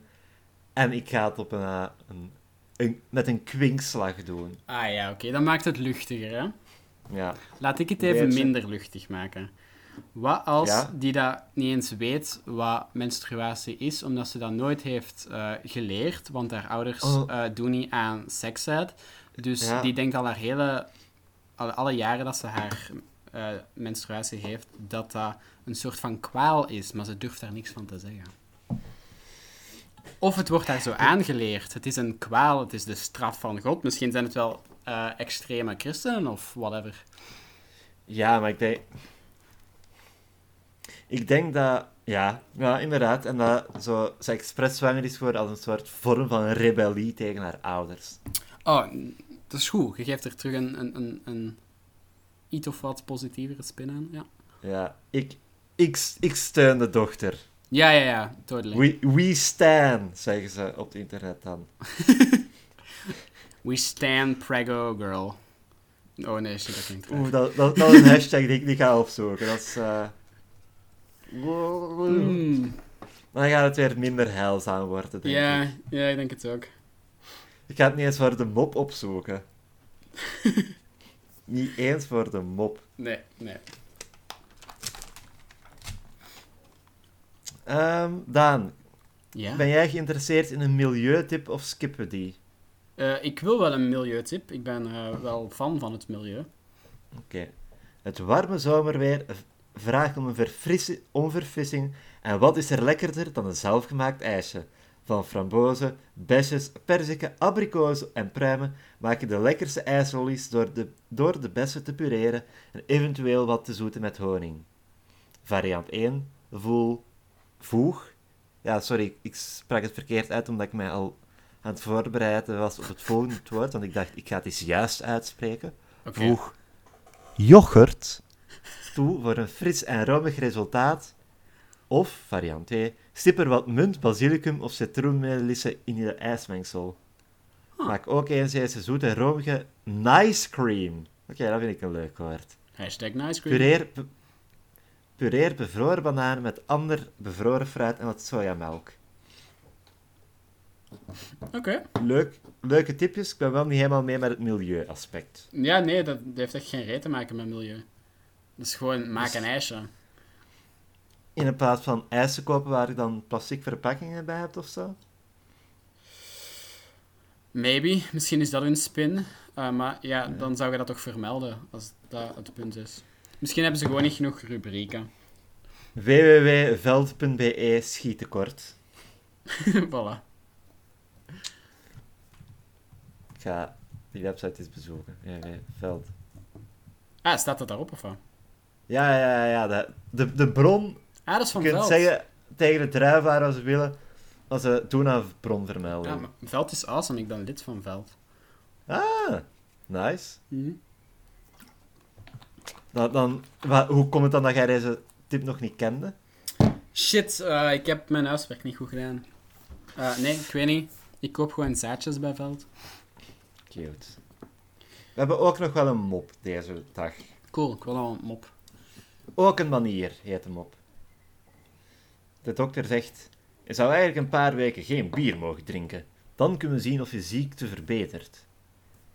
En ik ga het op een... eh, een, een- met een kwinkslag doen. Ah ja, oké. Dan maakt het luchtiger, hè? Ja. Laat ik het even minder luchtig maken. Wat als Ja? die dat niet eens weet wat menstruatie is, omdat ze dat nooit heeft eh, geleerd, want haar ouders Oh. eh, doen niet aan seksheid. Dus Ja. die denkt al haar hele... Alle, alle jaren dat ze haar eh, menstruatie heeft, dat dat een soort van kwaal is, maar ze durft daar niks van te zeggen. Of het wordt haar zo aangeleerd. Het is een kwaal, het is de straf van God. Misschien zijn het wel eh, extreme christenen of whatever. Ja, maar ik denk... Ik denk dat... Ja, ja inderdaad. En dat zo, ze expres zwanger is voor als een soort vorm van rebellie tegen haar ouders. Oh, dat is goed. Je geeft er terug een, een, een, een iets of wat positievere spin aan. Ja, Ja, ik, ik, ik steun de dochter. ja, ja, ja totally. We, we stand, zeggen ze op het internet dan. We stand Prego Girl. Oh nee, shit, dat klinkt. Oeh, dat, dat, dat is een hashtag die ik niet ga opzoeken. Dat is... eh, Mm. Dan gaat het weer minder heilzaam worden, denk Ja, ik. ja, ik denk het ook. Ik ga het niet eens voor de mop opzoeken. niet eens voor de mop. Nee, nee. Ehm, Daan, Ja? ben jij geïnteresseerd in een milieutip of skippen die? Eh, ik wil wel een milieutip. Ik ben eh, wel fan van het milieu. Oké. Het warme zomerweer vraagt om een verfrissi- onverfrissing. En wat is er lekkerder dan een zelfgemaakt ijsje? Van frambozen, besjes, perziken, abrikozen en pruimen maken de lekkerste ijsrollies door de, door de bessen te pureren en eventueel wat te zoeten met honing. Variant 1. Voel. Voeg. Ja, sorry, ik- sprak het verkeerd uit omdat ik mij al aan het voorbereiden was op het volgende woord, want ik dacht, ik ga het eens juist uitspreken. Voeg yoghurt toe voor een fris en romig resultaat. Of, variant 2, stip er wat munt, basilicum of citroenmelissen in je ijsmengsel. Ah. Maak ook eens deze zoete, romige nice cream. Oké, dat vind ik een leuk woord. Hashtag nice cream. Pureer, be- pureer bevroren bananen met ander bevroren fruit en wat sojamelk. Oké. Leuk, leuke tipjes, ik ben wel niet helemaal mee met het milieuaspect. Ja, nee, dat, dat heeft echt geen reet te maken met milieu. Is gewoon, maak een ijsje. In plaats van ijs kopen waar je dan plastic verpakkingen bij hebt of zo. Maybe. Misschien is dat een spin. Uh, maar ja, dan zou je dat toch vermelden, als dat het punt is. Misschien hebben ze gewoon niet genoeg rubrieken. www.veld.be schietekort. voilà. Ik ga die website eens bezoeken. www.veld. Ah, staat dat daarop of wat? Ja, ja, ja. De, de, de bron, Ah, dat is je van kunt Veld. zeggen tegen de druivaar als ze willen, als ze doen aan bron vermelden. Ja, maar Veld is awesome, ik ben lid van Veld. Ah, nice. Dan, dan, wa- hoe komt het dan dat jij deze tip nog niet kende? Shit, eh, ik heb mijn huiswerk niet goed gedaan. Eh, nee, ik weet niet. Ik koop gewoon zaadjes bij Veld. Cute. We hebben ook nog wel een mop deze dag. Cool, ik wil al een mop. Ook een manier heet de mop. De dokter zegt: Je zou eigenlijk een paar weken geen bier mogen drinken. Dan kunnen we zien of je ziekte verbetert.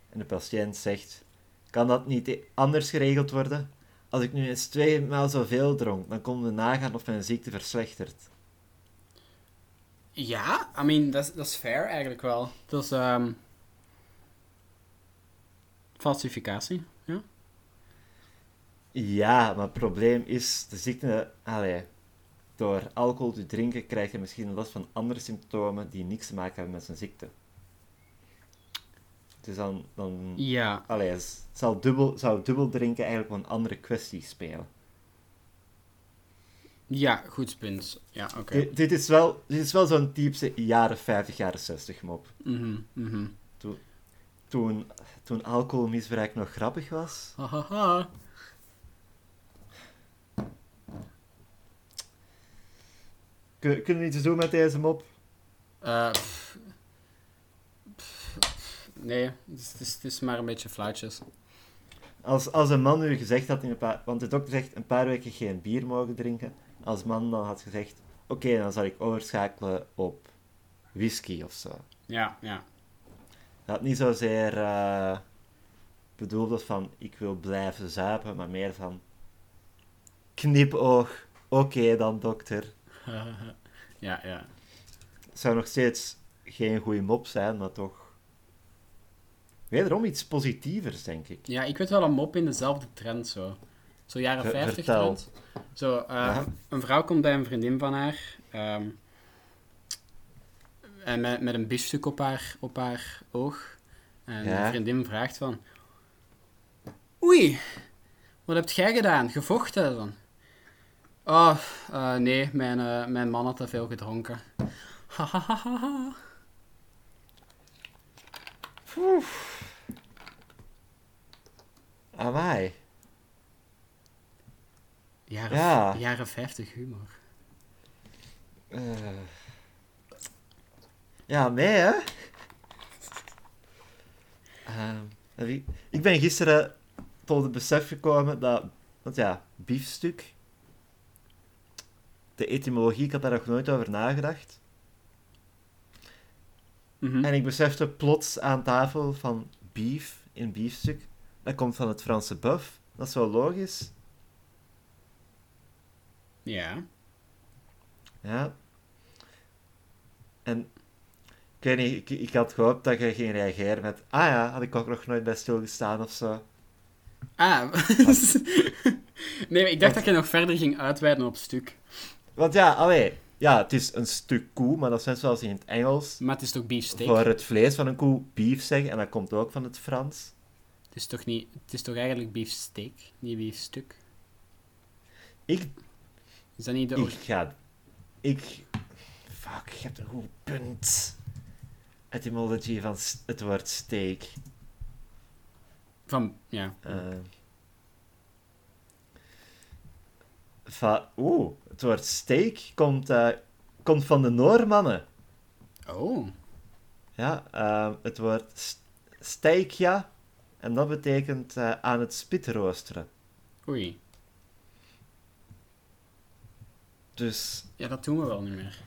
En de patiënt zegt: Kan dat niet e- anders geregeld worden? Als ik nu eens twee maal zoveel dronk, dan konden we nagaan of mijn ziekte verslechtert. Ja, I mean, dat is- dat is fair eigenlijk wel. Dus, ehm falsificatie. Ja. Maar het probleem is, de ziekte... Allee, door alcohol te drinken krijg je misschien last van andere symptomen die niks te maken hebben met zijn ziekte. Dus dan... dan Ja. allee, het zal dubbel, zou dubbel drinken eigenlijk wel een andere kwestie spelen. Ja, goed punt. Ja, oké. Dit, dit is wel, dit is wel zo'n typische jaren 50, jaren 60 mop. Mhm, mhm. Toen, toen alcoholmisbruik nog grappig was. Hahaha. Kunnen we iets doen met deze mop? Eh, pff. Pff, pff. nee, het is, het, is, het is maar een beetje fluitjes. Als, als een man nu gezegd had, in een paar, want de dokter zegt een paar weken geen bier mogen drinken. Als man dan had gezegd, oké, dan zal ik overschakelen op whisky of zo. Ja, ja. Dat niet zozeer eh bedoeld was van, ik wil blijven zuipen, maar meer van, knipoog, oké dan dokter. ja, ja. Het zou nog steeds geen goede mop zijn, maar toch... Wederom iets positievers, denk ik. Ja, ik weet wel een mop in dezelfde trend zo. Zo jaren Ver- 50 vertel. trend. Zo, eh, Ja. een vrouw komt bij een vriendin van haar. ehm, en met, met een biefstuk op haar, op haar oog. En Ja. de vriendin vraagt van... Oei, wat heb jij gedaan? Gevochten dan? Oh, eh, nee, mijn, eh, mijn man had te veel gedronken. Hahaha. Amai. Jaren, Ja. jaren 50 humor. Eh. Ja, nee, hè? Ehm, ik ben gisteren tot het besef gekomen dat... Want ja, biefstuk... De etymologie, ik had daar nog nooit over nagedacht. Mhm. En ik besefte plots aan tafel van beef in biefstuk. Dat komt van het Franse buff. Dat is wel logisch. Ja. Ja. En ik weet niet, ik, ik had gehoopt dat je ging reageren met ah ja, had ik ook nog nooit bij stilgestaan of zo. Ah. nee, maar ik dacht dat je nog verder ging uitweiden op stuk. Want ja, allee, ja, het is een stuk koe, maar dat net zoals in het Engels Maar het is toch beefsteak? voor het vlees van een koe beef zeggen, en dat komt ook van het Frans. Het is toch niet... Het is toch eigenlijk beefsteak, niet beefstuk? Ik, Is dat niet de... ik ga, ik, fuck, je hebt een goed punt. Etymology van het woord steak. Van... Ja. Va- Oeh, het woord steak komt, eh, komt van de Noormannen. Oh. Ja, eh, het woord st- steikja. En dat betekent eh, aan het spit roosteren. Oei. Dus Ja, dat doen we wel niet meer.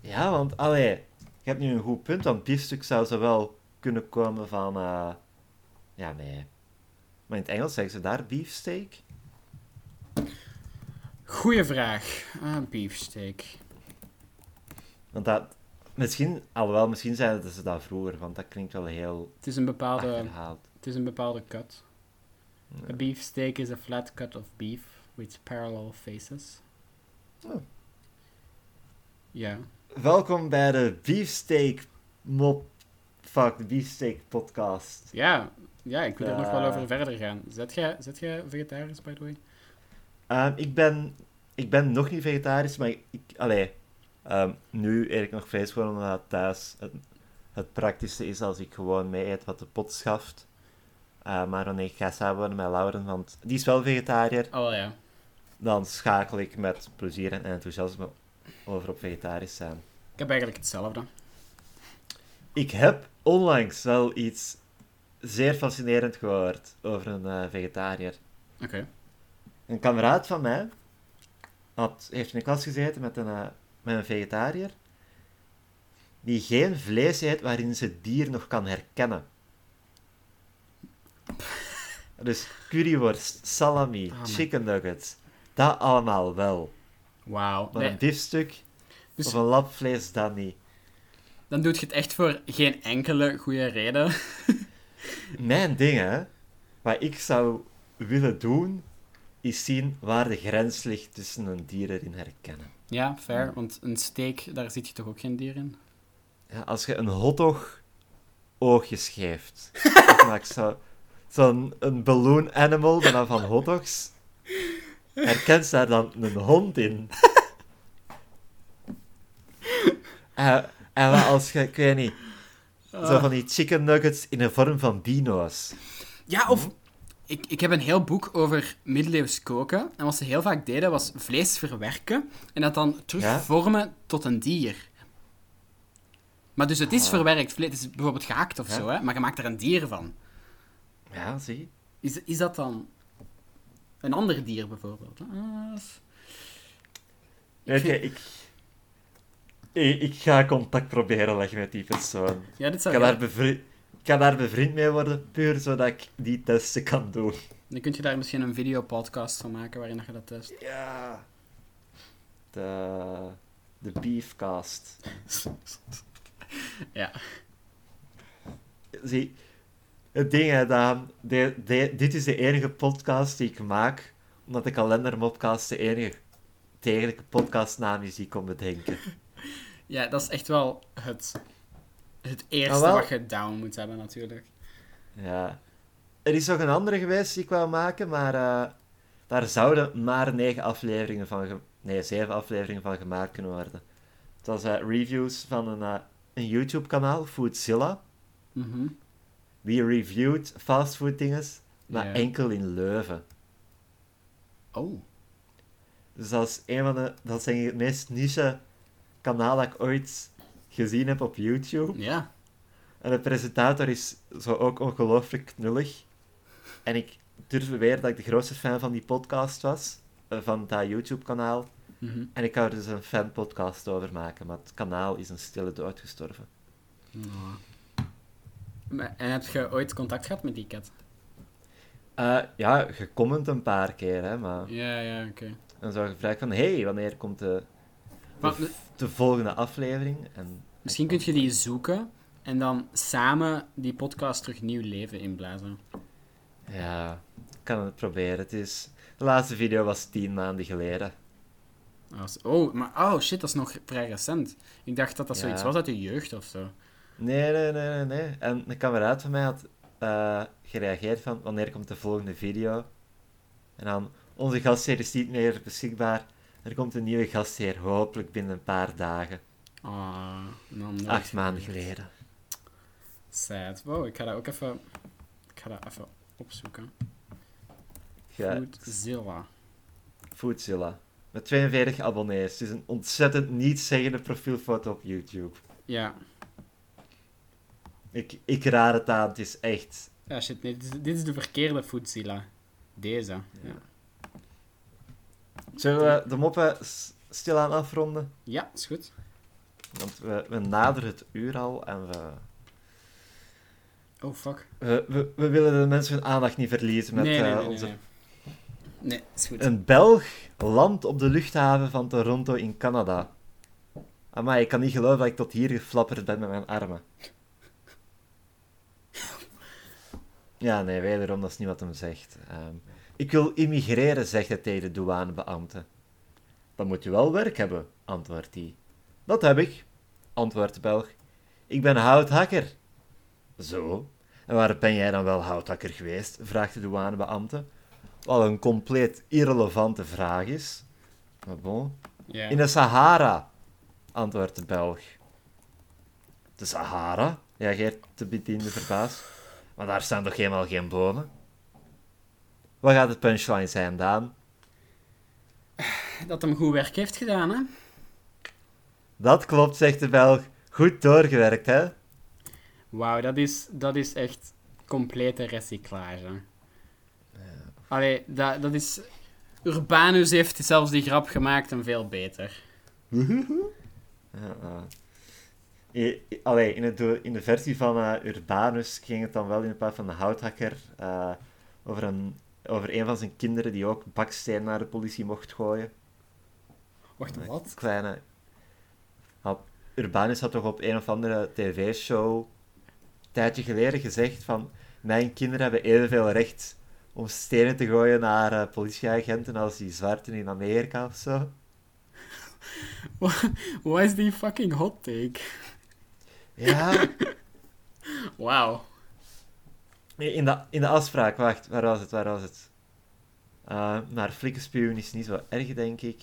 ja, want allee, je hebt nu een goed punt, want biefstuk zou zowel kunnen komen van. ja, nee. Maar in het Engels zeggen ze daar beefsteak. Goeie vraag. Ah, beefsteak. Want dat. Misschien, alhoewel, misschien zeiden ze dat vroeger, want dat klinkt wel heel Het is een bepaalde... achterhaald. Het is een bepaalde cut. A beefsteak is a flat cut of beef with parallel faces. Oh. Ja. Welkom bij de Beefsteak Mop. Fuck, Beefsteak Podcast. Ja. Ja, ik wil er nog wel Eh. over verder gaan. Zet jij, zet jij vegetarisch, by the way? Ehm, ik, ben, ik ben nog niet vegetarisch, maar ik. ik allee, ehm, nu ik nog vlees gewoon omdat het thuis het, het praktische is als ik gewoon mee eet wat de pot schaft. Eh, maar wanneer ik ga samenwonen met Lauren, want die is wel vegetariër, Oh ja. dan schakel ik met plezier en enthousiasme over op vegetarisch zijn. Ik heb eigenlijk hetzelfde. Ik heb onlangs wel iets zeer fascinerend gehoord over een eh, vegetariër. Oké. Een kameraad van mij had, heeft in de klas gezeten met een, eh, met een vegetariër die geen vlees eet waarin ze dier nog kan herkennen. Dus curryworst, salami, Ah, chicken nuggets, dat allemaal wel. Wauw. Maar Nee, een biefstuk dus of een lap vlees, dat niet. dan doe je het echt voor geen enkele goede reden. Mijn ding, hè. Wat ik zou willen doen, is zien waar de grens ligt tussen een dier erin herkennen. Ja, fair, want een steak, daar zit je toch ook geen dier in? Ja, als je een hotdog oogjes geeft, ik maak zo, zo'n een balloon animal, dan van hotdogs, herkent daar dan een hond in. En, en wat als je, ik weet niet, zo van die chicken nuggets in de vorm van dino's. Ja, of... Ik, ik heb een heel boek over middeleeuws koken. En wat ze heel vaak deden, was vlees verwerken en dat dan terug Ja? vormen tot een dier. Maar dus het is Ah. verwerkt vlees. Het is bijvoorbeeld gehaakt of Ja. zo, hè? maar je maakt er een dier van. Ja, zie. Is, is dat dan een ander dier bijvoorbeeld? Ah, ik, ik, ik ga contact proberen leggen met die persoon. ja, dit Ik zou kan, daar heel- bevri- ik kan daar bevriend mee worden, puur zodat ik die testen kan doen. Dan kun je daar misschien een videopodcast van maken waarin je dat test. Ja. De, de beefcast. Ja. Zie, het ding hè, de, de- dit is de enige podcast die ik maak, omdat de kalendermopcast de enige degelijke podcastnaam is die ik kon bedenken. ja, dat is echt wel het, het eerste Ah, wat je down moet hebben natuurlijk. Ja. Er is nog een andere geweest die ik wou maken, maar eh, daar zouden maar negen afleveringen van... Nee, zeven afleveringen van gemaakt kunnen worden. Het was eh, reviews van een, eh, een YouTube-kanaal, Foodzilla. Mhm. Die reviewed fastfood dinges, maar enkel in Leuven. Oh. Dus dat is een van de... Dat zijn het meest niche kanaal dat ik ooit gezien heb op YouTube. Ja. En de presentator is zo ook ongelooflijk knullig. En ik durf beweren dat ik de grootste fan van die podcast was. eh, Van dat YouTube-kanaal. Mhm. En ik zou er dus een fanpodcast over maken. Maar het kanaal is een stille dood gestorven. Maar- En heb je ooit contact gehad met die kat? Eh, ja, je comment een paar keer, hè. Maar... Ja, ja, oké. En zo gevraagd van... hey, wanneer komt de, Maar de, de volgende aflevering? En Misschien kun je die zoeken en dan samen die podcast terug nieuw leven inblazen. Ja, ik kan het proberen. Het is... De laatste video was tien maanden geleden. Oh, maar oh shit, dat is nog vrij recent. Ik dacht dat dat Ja. zoiets was uit de jeugd of zo. Nee, nee, nee, nee, nee. En een kameraad van mij had eh, gereageerd van, wanneer komt de volgende video? En dan, onze gastheer is niet meer beschikbaar. Er komt een nieuwe gastheer, hopelijk binnen een paar dagen. Ah, dan nooit Acht maanden geleden. Sad. Wow, ik ga dat ook even... Ik ga dat even opzoeken. Ja, Foodzilla. Foodzilla. Met 42 abonnees. Het is een ontzettend niet-zeggende profielfoto op YouTube. Ja. Ik, ik raad het aan, het is echt... Ja, shit, nee, dit is, dit is de verkeerde Foodzilla. Deze. Ja. Zullen we de moppen stilaan afronden? ja, is goed. Want we, we naderen het uur al en we... Oh, fuck. We, we, we willen de mensen hun aandacht niet verliezen met nee, nee, eh, onze... nee. Is goed. Een Belg landt op de luchthaven van Toronto in Canada. Maar ik kan niet geloven dat ik tot hier geflapperd ben met mijn armen. Ja, nee, wederom, dat is niet wat hem zegt. Ehm, ik wil immigreren, zegt hij tegen de douanebeambte. Dan moet je wel werk hebben, antwoordt hij. Dat heb ik, antwoordt de Belg. Ik ben houthakker. Zo. En waar ben jij dan wel houthakker geweest? vraagt de douanebeambte. Wat een compleet irrelevante vraag is. Maar bon. In de Sahara, antwoordt de Belg. De Sahara? reageert de bediende verbaasd. Maar daar staan toch helemaal geen bomen? Wat gaat het punchline zijn, Daan? Dat hem goed werk heeft gedaan, hè? Dat klopt, zegt de Belg. Goed doorgewerkt, hè? Wauw, dat is, dat is echt complete recyclage. Allee, dat, dat is... Urbanus heeft zelfs die grap gemaakt en veel beter. Ja, Allee, in, het, in de versie van eh, Urbanus ging het dan wel in plaats van de houthakker eh, over, een, over een van zijn kinderen die ook baksteen naar de politie mocht gooien. Wacht, wat? Kleine... Urbanus had toch op een of andere tv-show een tijdje geleden gezegd van mijn kinderen hebben evenveel recht om stenen te gooien naar eh, politieagenten als die zwarten in Amerika of zo. Wat is die fucking hot take? Ja, Wauw. In de, in de afspraak, wacht, waar was het, waar was het? Eh maar flikkenspuwen is niet zo erg, denk ik.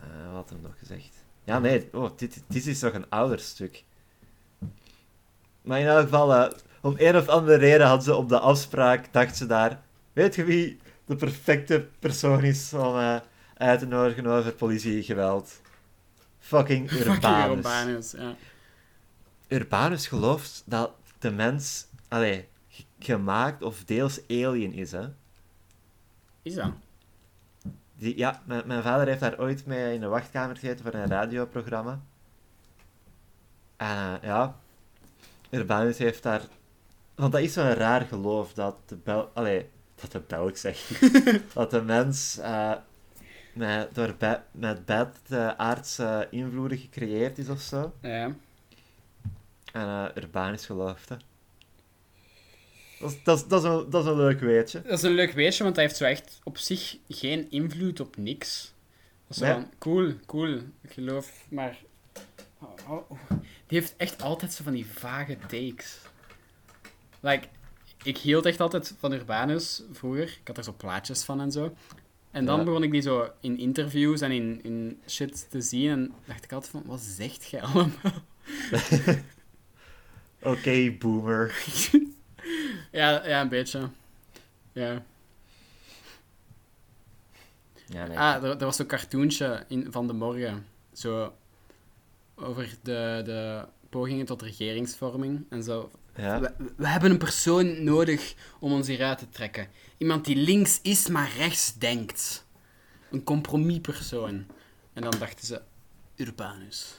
Eh, wat had hem nog gezegd? Ja, nee, oh, dit, dit is toch een ouder stuk. Maar in elk geval, eh, om een of andere reden hadden ze op de afspraak, dacht ze daar, weet je wie de perfecte persoon is om uit te nodigen over politiegeweld? Fucking Fucking Urbanus. Urbanus, ja. Urbanus gelooft dat de mens, allee, gemaakt of deels alien is, hè. Is dat? Die, ja, mijn, mijn vader heeft daar ooit mee in de wachtkamer gezeten voor een radioprogramma. En eh, ja, Urbanus heeft daar... Want dat is zo'n raar geloof, dat de bel... Allee, dat de Belg zegt. dat de mens eh, met, door met bad eh, aardse invloeden gecreëerd is of zo. Ja. En eh Urbanus gelooft dat. Dat is, dat, is, dat, is een, dat is een leuk weetje. Dat is een leuk weetje, want hij heeft zo echt op zich geen invloed op niks. Dat is zo Nee. van, cool, cool, ik geloof, maar... Oh, oh. Die heeft echt altijd zo van die vage takes. Like, ik hield echt altijd van Urbanus vroeger. Ik had er zo plaatjes van en zo. En dan Ja. begon ik die zo in interviews en in, in shit te zien. En dacht ik altijd van, wat zegt jij allemaal? Oké, boomer. ja, ja, een beetje. Ja. Ja, nee. Ah, er, er was zo'n cartoontje in, van de morgen. Zo over de, de pogingen tot regeringsvorming en zo. ja. We, we hebben een persoon nodig om ons hieruit te trekken. Iemand die links is, maar rechts denkt. Een compromispersoon. En dan dachten ze, Urbanus.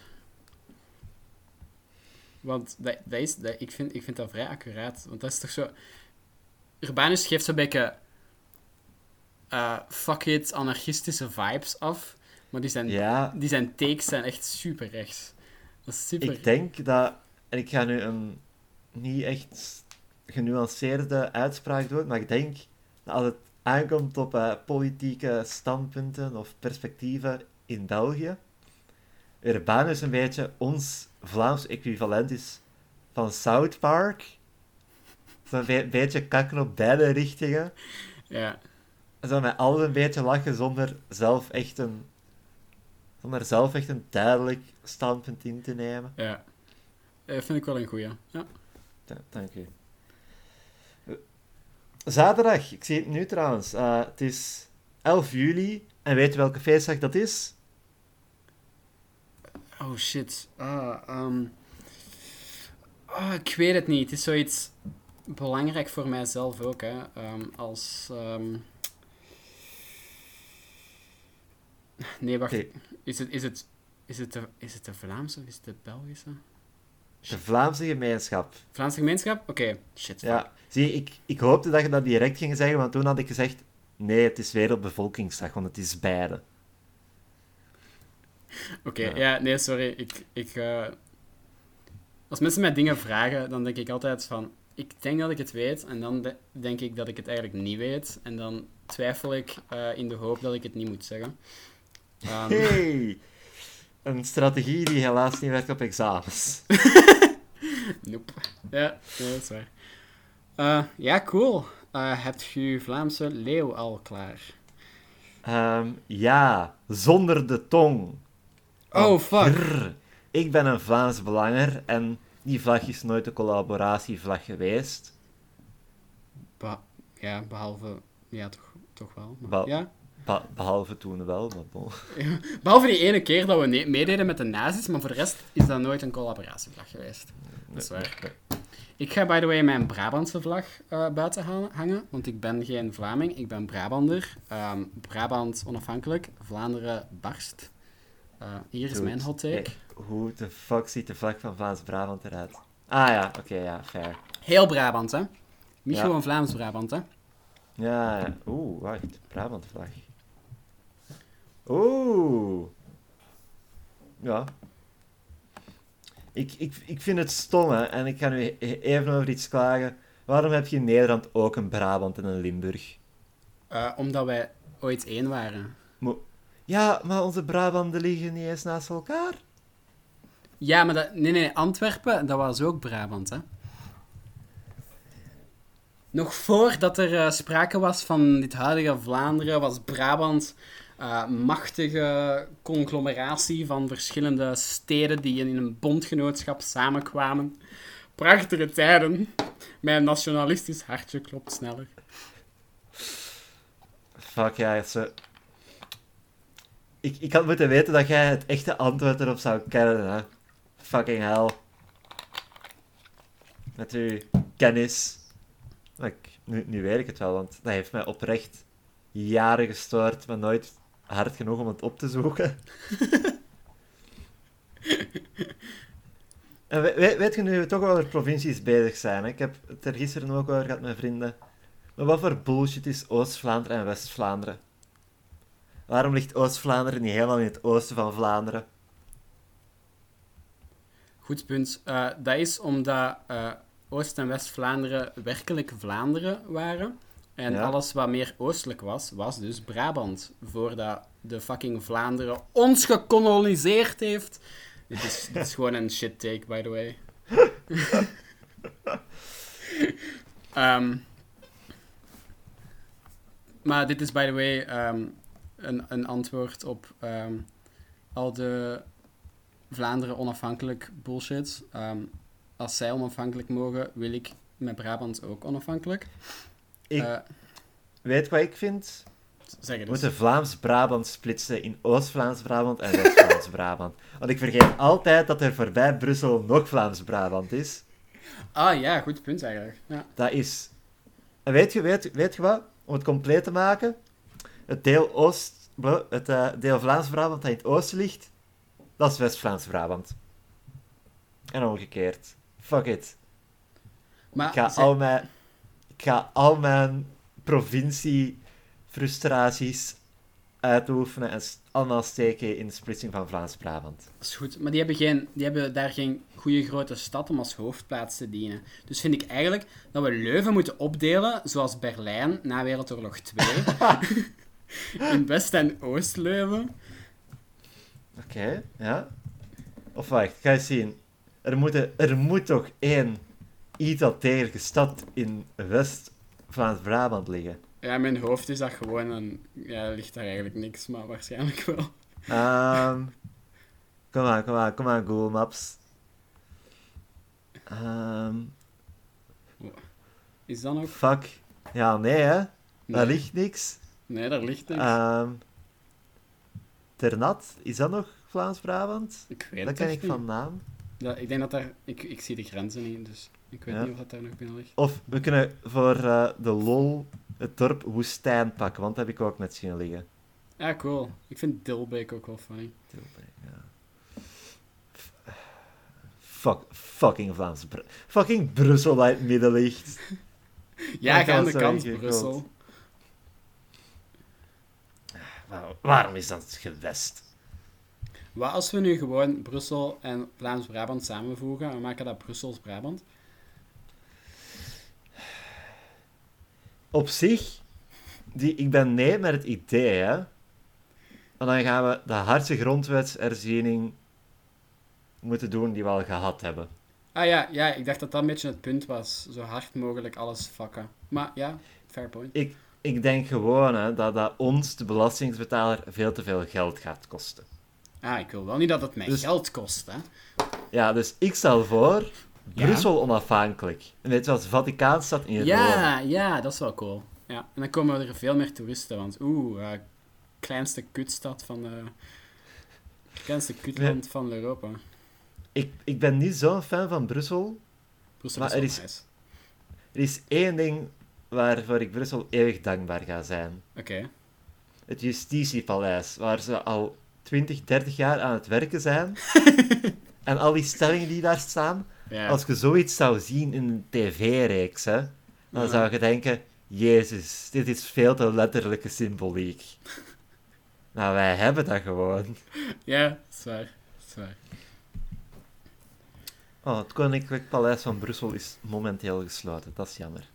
Want dat, dat is, dat, ik, vind, ik vind dat vrij accuraat. Want dat is toch zo... Urbanus geeft zo'n beetje... fuck it, anarchistische vibes af. Maar die zijn, ja, die zijn takes zijn echt super rechts. Dat is super... ik denk dat... En ik ga nu een niet echt genuanceerde uitspraak doen, maar ik denk dat als het aankomt op eh, politieke standpunten of perspectieven in België, Urbanus een beetje ons Vlaams equivalent is van South Park. Zo'n be- beetje kakken op beide richtingen. Ja. Zo met alles een beetje lachen zonder zelf echt een... Zonder zelf echt een duidelijk standpunt in te nemen. Ja. Dat vind ik wel een goeie. Ja. Ja, dank u. Eh, Zaterdag, ik zie het nu trouwens. Eh, het is 11 juli. En weet je welke feestdag dat is? Oh shit. Ah, ehm. Ah, ik weet het niet. Het is zoiets belangrijk voor mijzelf ook, hè. Ehm, als... ehm, Nee, wacht. Is, het, is, het, is, het de, is het de Vlaamse of is het de Belgische? De Vlaamse gemeenschap. Vlaamse gemeenschap? Oké, shit. fuck. Ja, zie ik, ik hoopte dat je dat direct ging zeggen, want toen had ik gezegd... Nee, het is Wereldbevolkingsdag, want het is beide. Oké, Ja. ja. nee, sorry. Ik, ik, eh, Als mensen mij dingen vragen, dan denk ik altijd van... Ik denk dat ik het weet, en dan de- denk ik dat ik het eigenlijk niet weet. En dan twijfel ik eh, in de hoop dat ik het niet moet zeggen. Hey! Een strategie die helaas niet werkt op examens. nope. Ja, nee, dat is waar. Eh, ja, cool. Hebt je je Vlaamse leeuw al klaar? Ehm, ja, zonder de tong. Oh, fuck. ik ben een Vlaams belanger en die vlag is nooit een collaboratievlag geweest. Ja, behalve... Ja, toch, toch wel. maar- ja? Be- behalve toen wel, maar bon. Behalve die ene keer dat we meededen met de nazi's, maar voor de rest is dat nooit een collaboratievlag geweest. Dat is waar. Ik ga, by the way, mijn Brabantse vlag eh, buiten ha- hangen, want ik ben geen Vlaming, ik ben Brabander. Ehm, Brabant onafhankelijk, Vlaanderen barst. Eh, hier is mijn hot take. hoe de fuck ziet de vlag van Vlaams-Brabant eruit? Ah ja, oké, ja, fair. Heel Brabant, hè? Niet Ja. gewoon Vlaams Brabant, hè? Ja, ja. Oeh, wacht. Brabant-vlag. Oeh. Ja. Ik, ik, ik vind het stom, hè. En ik ga nu e- even over iets klagen Waarom heb je in Nederland ook een Brabant en een Limburg? Eh, omdat wij ooit één waren. Ja, maar onze Brabanten liggen niet eens naast elkaar. Ja, maar dat, nee, nee, Antwerpen, dat was ook Brabant, hè. Nog voordat er eh, sprake was van dit huidige Vlaanderen, was Brabant eh machtige conglomeratie van verschillende steden die in een bondgenootschap samenkwamen. Prachtige tijden. Mijn nationalistisch hartje klopt sneller. Fuck ja, ze... Ik, ik had moeten weten dat jij het echte antwoord erop zou kennen, hè. Fucking hell. Met uw kennis. Maar ik, nu, nu weet ik het wel, want dat heeft mij oprecht jaren gestoord, maar nooit hard genoeg om het op te zoeken. en we- we- weet je, nu we toch over provincies bezig zijn, hè? ik heb het er gisteren ook over gehad met vrienden. Maar wat voor bullshit is Oost-Vlaanderen en West-Vlaanderen? Waarom ligt Oost-Vlaanderen niet helemaal in het oosten van Vlaanderen? Goed punt. Eh, dat is omdat eh, Oost- en West-Vlaanderen werkelijk Vlaanderen waren. En Ja. alles wat meer oostelijk was, was dus Brabant. Voordat de fucking Vlaanderen ons gekoloniseerd heeft. Dit is, dit is gewoon een shit take, by the way. Ehm, maar dit is, by the way, ehm, een, een antwoord op ehm, al de Vlaanderen onafhankelijk bullshit. Ehm, als zij onafhankelijk mogen, wil ik met Brabant ook onafhankelijk. Ik Eh, weet wat ik vind. zeg We moeten. Vlaams-Brabant splitsen in Oost-Vlaams-Brabant en West-Vlaams-Brabant. Want ik vergeet altijd dat er voorbij Brussel nog Vlaams-Brabant is. Ah ja, goed punt eigenlijk. Ja. Dat is... En weet je, weet, weet je wat? Om het compleet te maken. Het deel, Oost, het eh, deel Vlaams-Brabant dat in het oosten ligt, dat is West-Vlaams-Brabant. En omgekeerd. Fuck it. Maar Ik ga, zij- al mijn, ik ga al mijn provincie-frustraties uitoefenen en allemaal steken in de splitsing van Vlaams-Brabant. dat is goed. Maar die hebben, geen, die hebben daar geen goede grote stad om als hoofdplaats te dienen. Dus vind ik eigenlijk dat we Leuven moeten opdelen, zoals Berlijn na Wereldoorlog 2. in West- en Oost-Leuven. Oké, ja. Of wacht, ga je zien. Er, moeten, er moet toch één degelijke stad in West-Vlaams-Brabant liggen. Ja, in mijn hoofd is dat gewoon een... Ja, ligt daar eigenlijk niks, maar waarschijnlijk wel. Ehm kom aan, kom aan, kom aan, Google Maps. Ehm Is dat ook? fuck. Ja, nee hè. Daar ligt niks. Nee, daar ligt niks. Ehm Ternat, is dat nog Vlaams-Brabant? ik weet Dat het ken ik van naam. Ja, ik denk dat daar... Ik, ik zie de grenzen niet, dus ik weet Ja. niet of dat daar nog binnen ligt. Of we kunnen voor eh, de lol het dorp Woestijn pakken, want dat heb ik ook net zien liggen. Ja, cool. Ik vind Dilbeek ook wel funny. Tilburg, ja. Fuck, fucking Vlaams. Bru- fucking Brussel in het midden ligt. Ja, ga aan de kant, Brussel. Waar- waarom is dat gewest? Wat als we nu gewoon Brussel en Vlaams-Brabant samenvoegen en maken dat Brussels-Brabant? Op zich, die, ik ben nee met het idee, hè. En dan gaan we de hardste grondwetsherziening moeten doen die we al gehad hebben. Ah ja, ja, ik dacht dat dat een beetje het punt was. Zo hard mogelijk alles fucken. Maar ja, fair point. Ik, ik denk gewoon hè, dat dat ons, de belastingbetaler, veel te veel geld gaat kosten. Ah, ik wil wel niet dat het mij Dus- geld kost, hè. Ja, dus ik stel voor, Ja. Brussel onafhankelijk. En weet je wat, Vaticaanstad in Rome. Ja, ja, dat is wel cool. Ja, en dan komen er veel meer toeristen, want oeh, eh, kleinste kutstad van de... Kleinste kutland van Europa. Ik, ik ben niet zo'n fan van Brussel. Brussel Maar is er is- nice. Er is één ding waarvoor ik Brussel eeuwig dankbaar ga zijn. Oké. Het Justitiepaleis, waar ze al 20, 30 jaar aan het werken zijn. en al die stellingen die daar staan. Ja. Als je zoiets zou zien in een tv-reeks, hè, dan Ja. zou je denken... Jezus, dit is veel te letterlijke symboliek. nou, wij hebben dat gewoon. Ja, dat is waar. Dat is waar. Oh, het Koninklijk Paleis van Brussel is momenteel gesloten. Dat is jammer.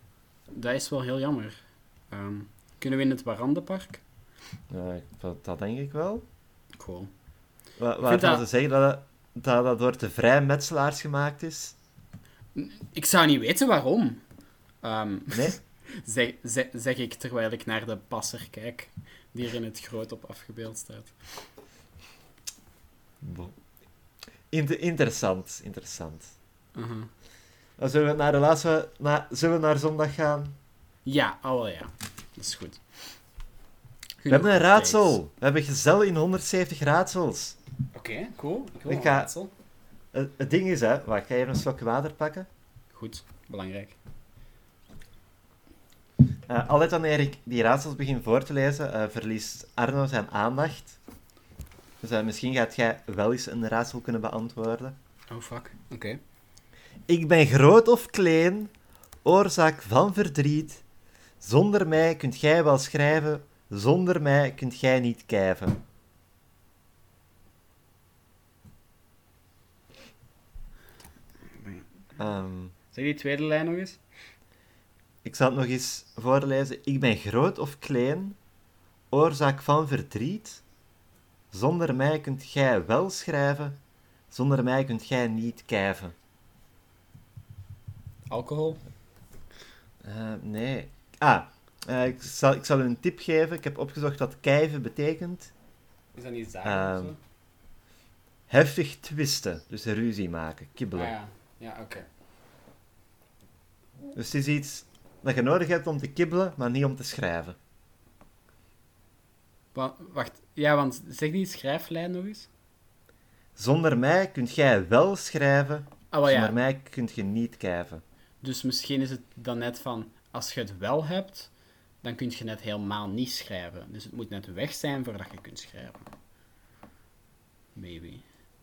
Dat is wel heel jammer. Ehm, kunnen we in het Warandenpark? Ja, dat, dat denk ik wel. Cool. Wa- Waar gaan dat- ze zeggen dat, dat dat door de vrijmetselaars gemaakt is? Ik zou niet weten waarom. Ehm, Nee? zeg, zeg, zeg ik terwijl ik naar de passer kijk, die er in het groot op afgebeeld staat. Bo- Inter- interessant, interessant. Dan zullen we naar de laatste... Na, zullen we naar zondag gaan? Ja, oh ja. Dat is goed. We hebben een raadsel. We hebben gezel in 170 raadsels. Oké, cool. Ik ga- raadsel. Het, het ding is, hè... Wacht, ik ga even een slok water pakken. Goed, belangrijk. Eh, altijd wanneer ik die raadsels begin voor te lezen, eh, verliest Arno zijn aandacht. Dus eh, misschien gaat jij wel eens een raadsel kunnen beantwoorden. Oh fuck, oké. Ik ben groot of klein, oorzaak van verdriet. Zonder mij kunt gij wel schrijven, zonder mij kunt gij niet kijven. Ehm, Zeg die tweede lijn nog eens? ik zal het nog eens voorlezen. Ik ben groot of klein, oorzaak van verdriet. Zonder mij kunt gij wel schrijven, zonder mij kunt gij niet kijven. Alcohol? Eh, nee. Ah, eh, ik, zal, ik zal u een tip geven. Ik heb opgezocht wat kijven betekent. Is dat niet zagen Ehm, of zo? Heftig twisten, dus ruzie maken, kibbelen. Ah ja, ja oké. Dus het is iets dat je nodig hebt om te kibbelen, maar niet om te schrijven. Wa- Wacht, ja, want zeg die schrijflijn nog eens. Zonder mij kunt jij wel schrijven, Ah, wel ja. zonder mij kunt je niet kijven. Dus misschien is het dan net van, als je het wel hebt, dan kun je net helemaal niet schrijven. Dus het moet net weg zijn voordat je kunt schrijven. Maybe.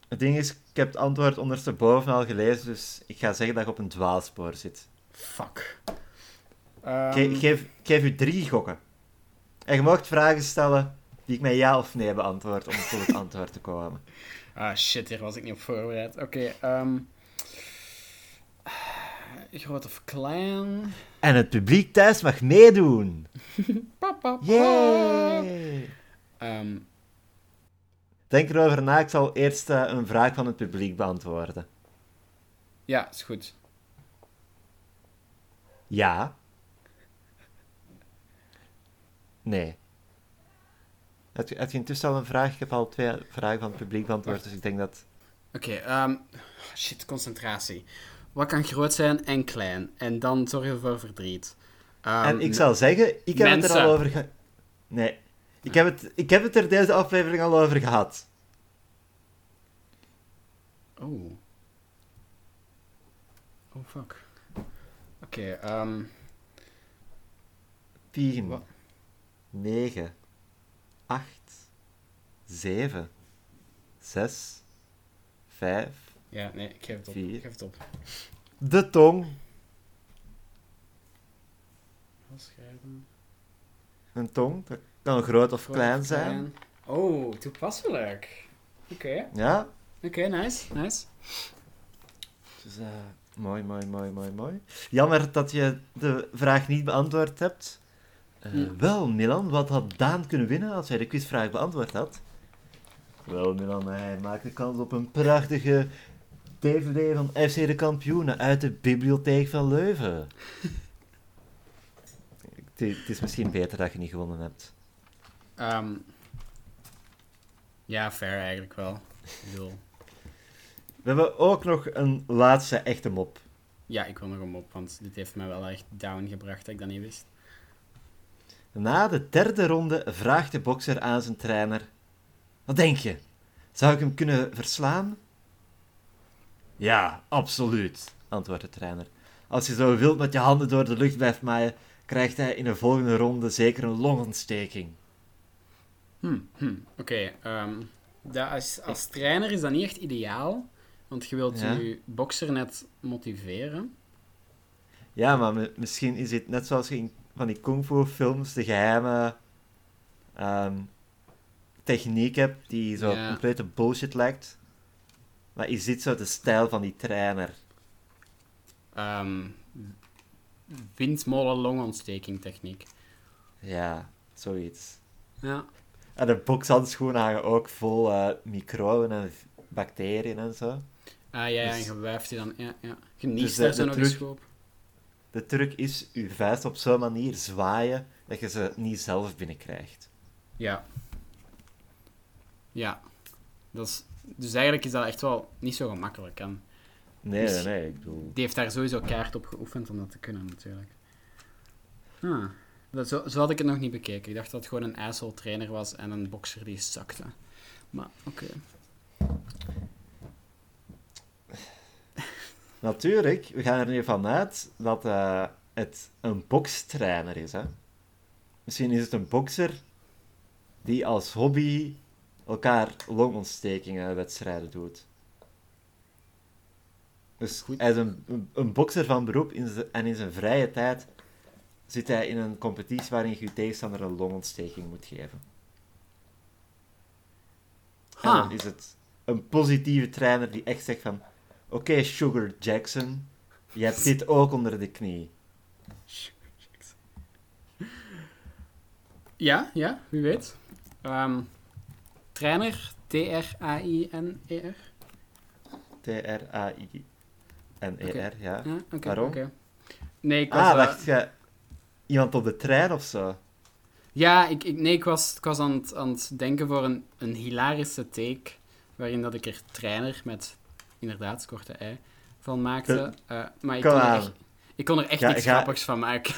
Het ding is, ik heb het antwoord ondersteboven al gelezen, dus ik ga zeggen dat je op een dwaalspoor zit. Fuck. Ik Ehm, ge- geef, geef u drie gokken. En je mag vragen stellen die ik met ja of nee beantwoord om tot het antwoord te komen. Ah shit, hier was ik niet op voorbereid. Oké, ehm groot of klein? En het publiek thuis mag meedoen. Pa, pa, pa. Ehm, Denk erover na, ik zal eerst eh, een vraag van het publiek beantwoorden. ja, is goed. Ja. Nee. Heb je, heb je intussen al een vraag? Ik heb al twee vragen van het publiek beantwoord, dus ik denk dat... Oké, ehm, shit, concentratie. Wat kan groot zijn en klein? En dan zorgen voor verdriet. Ehm, en ik zal zeggen, ik heb het er mensen. al over ge... Nee. Ik heb, het, ik heb het er deze aflevering al over gehad. Oh. Oh, fuck. Oké, ehm 10, Wat? 9, 8, 7, 6, 5. Ja, nee, ik geef het op. Vier. Ik geef het op. De tong. Schrijven. Een tong, dat kan groot of Groot klein of zijn. klein. Oh, toepasselijk. Oké, Ja, oké, nice, nice. dus eh, mooi, mooi, mooi, mooi, mooi. Jammer dat je de vraag niet beantwoord hebt. Eh, Ja. Wel, Milan, wat had Daan kunnen winnen als hij de quizvraag beantwoord had? Wel, Milan, hij maakte kans op een prachtige DVD van FC de Kampioenen uit de bibliotheek van Leuven. Het is misschien beter dat je niet gewonnen hebt. Ehm, ja, fair eigenlijk wel. Ik bedoel, We hebben ook nog een laatste echte mop. ja, ik wil nog hem op, want dit heeft mij wel echt down gebracht dat ik dat niet wist. Na de derde ronde vraagt de bokser aan zijn trainer: Wat denk je? Zou ik hem kunnen verslaan? Ja, absoluut, antwoordt de trainer. Als je zo wild met je handen door de lucht blijft maaien, krijgt hij in de volgende ronde zeker een longontsteking. Hm, hm. Oké, ehm, dat als, als trainer is dat niet echt ideaal, want je wilt Ja. je bokser net motiveren. Ja, maar mi- misschien is het net zoals je in van die kung fu films de geheime ehm, techniek hebt die zo Ja. complete bullshit lijkt. Maar is dit zo de stijl van die trainer? ehm windmolen longontsteking techniek. Ja, zoiets. Ja. En de bokshandschoenen hangen ook vol eh, microben en bacteriën en zo. Ah ja, ja, en Dus- je wuift die dan. Ja, ja. Je niest Dus de- de truc-. De truc is je vuist op zo'n manier zwaaien dat je ze niet zelf binnenkrijgt. Ja. Ja. Dat is, dus eigenlijk is dat echt wel niet zo gemakkelijk. En Nee, Dus- nee, ik bedoel... die heeft daar sowieso kaart op geoefend om dat te kunnen, natuurlijk. Ah. Dat, zo, zo had ik het nog niet bekeken. Ik dacht dat het gewoon een asshole trainer was en een bokser die zakte. Maar, oké. Natuurlijk, we gaan er nu vanuit dat eh, het een bokstrainer is. Hè? Misschien is het een bokser die als hobby elkaar longontstekingen wedstrijden doet. Dus Goed. hij is een, een, een bokser van beroep in zijn- en in zijn vrije tijd zit hij in een competitie waarin je je tegenstander een longontsteking moet geven. En Ha. dan is het een positieve trainer die echt zegt van... Oké, Sugar Jackson, je hebt dit ook onder de knie. Ja, ja, wie weet. Ehm, trainer, T-R-A-I-N-E-R. T-R-A-I-N-E-R, ja. Ja. Waarom? Nee, ik was... Ah, wacht, je... Iemand op de trein of zo? Ja, ik, ik, nee, ik was, ik was aan, het, aan het denken voor een, een hilarische take, waarin dat ik er trainer met, inderdaad, korte ei, van maakte. Eh, maar ik kon, er echt, ik kon er echt ga- grappigs van maken.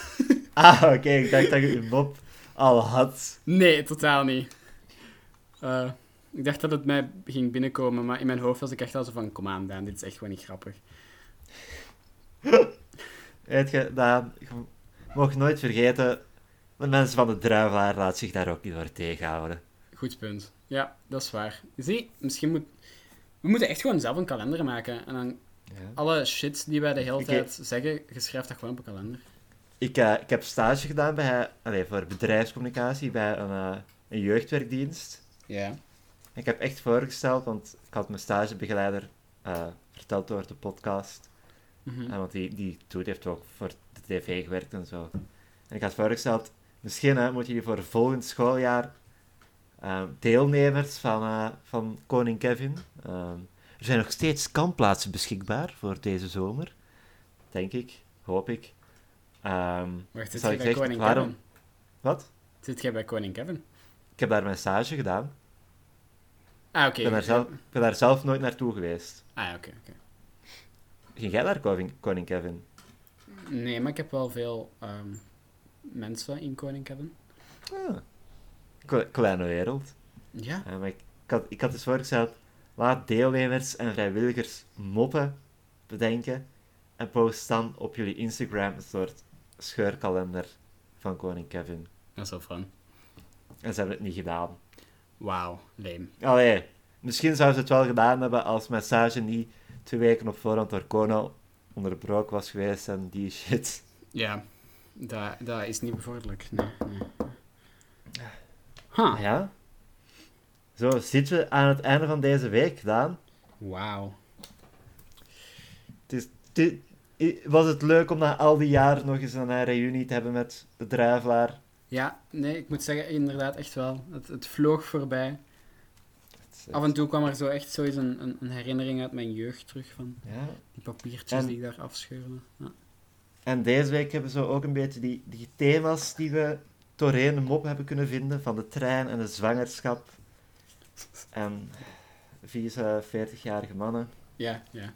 Ah, oké, ik dacht dat je je mop al had. Nee, totaal niet. Eh, ik dacht dat het mij ging binnenkomen, maar in mijn hoofd was ik echt al zo van, kom aan Daan, dit is echt gewoon niet grappig. Weet je, Daan, je mag nooit vergeten... De mensen van de druivelaar laat zich daar ook niet door tegenhouden. Goed punt. Ja, dat is waar. Zie, misschien moet... We moeten echt gewoon zelf een kalender maken. En dan Ja. alle shit die wij de hele tijd zeggen, je schrijft dat gewoon op een kalender. Ik, eh, ik heb stage gedaan bij, allee, voor bedrijfscommunicatie bij een, eh, een jeugdwerkdienst. Ja. Ik heb echt voorgesteld, want ik had mijn stagebegeleider eh, verteld door de podcast. Mhm. En want die, die doet, heeft ook voor de tv gewerkt en zo. En ik had voorgesteld, misschien hè, moet je voor volgend schooljaar eh, deelnemers van, eh, van Koning Kevin. eh, er zijn nog steeds kampplaatsen beschikbaar voor deze zomer. Denk ik, hoop ik. Ehm, Wacht, zit ik bij zeggen, Koning waarom- Kevin? Wat? Zit jij bij Koning Kevin? Ik heb daar mijn stage gedaan. Ah, oké. Ik ben, daar zelf, ik ben daar zelf nooit naartoe geweest. Ah, oké, oké. Ging jij naar Koning, Koning Kevin? Nee, maar ik heb wel veel ehm, mensen in Koning Kevin. Ah. Kle- Kleine wereld. Ja. Ja, maar ik, ik, had, ik had dus voorgesteld, laat deelnemers en vrijwilligers moppen bedenken en post dan op jullie Instagram een soort scheurkalender van Koning Kevin. Dat is wel fun. En ze hebben het niet gedaan. Wauw, leem. Allee, misschien zouden ze het wel gedaan hebben als mijn stage niet twee weken op voorhand door Kono onderbroken was geweest en die shit. Ja, dat, dat is niet bevorderlijk. Nee, nee. Huh. Ja? Zo zitten we aan het einde van deze week, Daan. Wauw. Het is, was het leuk om na al die jaren nog eens een eh, reunie te hebben met de druivelaar? Ja, nee, ik moet zeggen, inderdaad, echt wel. Het, het vloog voorbij. Het is, Af en toe kwam er zo echt zoiets een, een, een herinnering uit mijn jeugd terug van Ja. die papiertjes En- die ik daar afscheurde. Ja. En deze week hebben zo ook een beetje die, die thema's die we doorheen de mop hebben kunnen vinden, van de trein en de zwangerschap. En vieze 40-jarige mannen. ja, ja.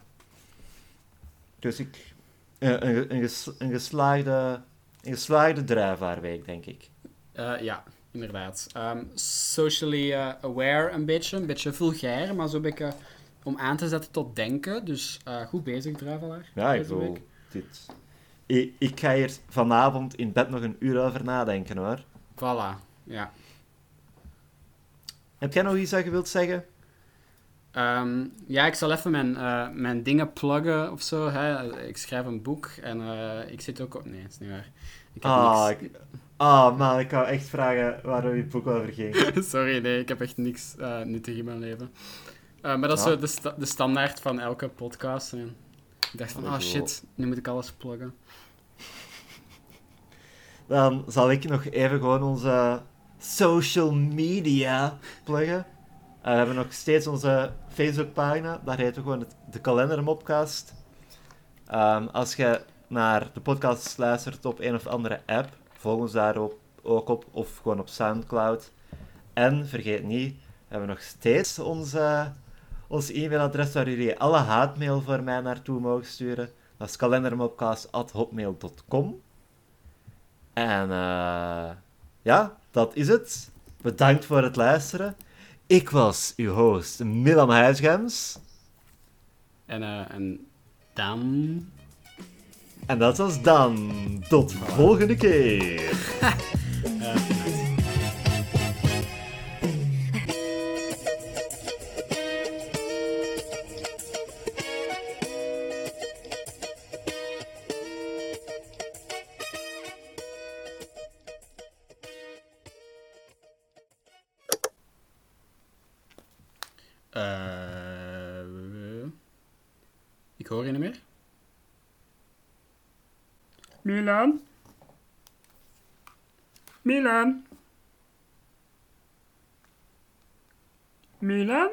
Dus ik... eh, Een, een, een, geslaagde, een geslaagde druivaarweek, denk ik. Eh, ja, inderdaad. Ehm, socially eh, aware een beetje, een beetje vulgair, maar zo'n beetje om aan te zetten tot denken. Dus eh, goed bezig, Druivelaar. Ja, ik bedoel, dit... Ik, ik ga hier vanavond in bed nog een uur over nadenken, hoor. Voilà, ja. Heb jij nog iets dat je wilt zeggen? Ehm, ja, ik zal even mijn, eh, mijn dingen pluggen of zo. Hè. Ik schrijf een boek en eh, ik zit ook op... Nee, dat is niet waar. Ik heb Ah, niks... ik... ah, man, ik wou echt vragen waarom je boek over ging. Sorry, nee, ik heb echt niks eh nuttig in mijn leven. Maar dat is Ja. zo de, sta- de standaard van elke podcast. En Ik dacht van, Oh, oh shit, nu moet ik alles pluggen. Dan zal ik nog even gewoon onze social media pluggen. Eh, we hebben nog steeds onze Facebookpagina. Daar heet we gewoon de Kalendermopcast. Ehm, als je naar de podcast luistert op een of andere app, volg ons daar ook op, of gewoon op Soundcloud. En vergeet niet, we hebben nog steeds onze, ons e-mailadres waar jullie alle haatmail voor mij naartoe mogen sturen. Dat is kalendermopcast.hotmail.com. En eh, ja, dat is het. Bedankt voor het luisteren. Ik was uw host, Milan Huisgems. En, eh, en dan... En dat was dan. Tot volgende keer. Milan? Milan? Milan?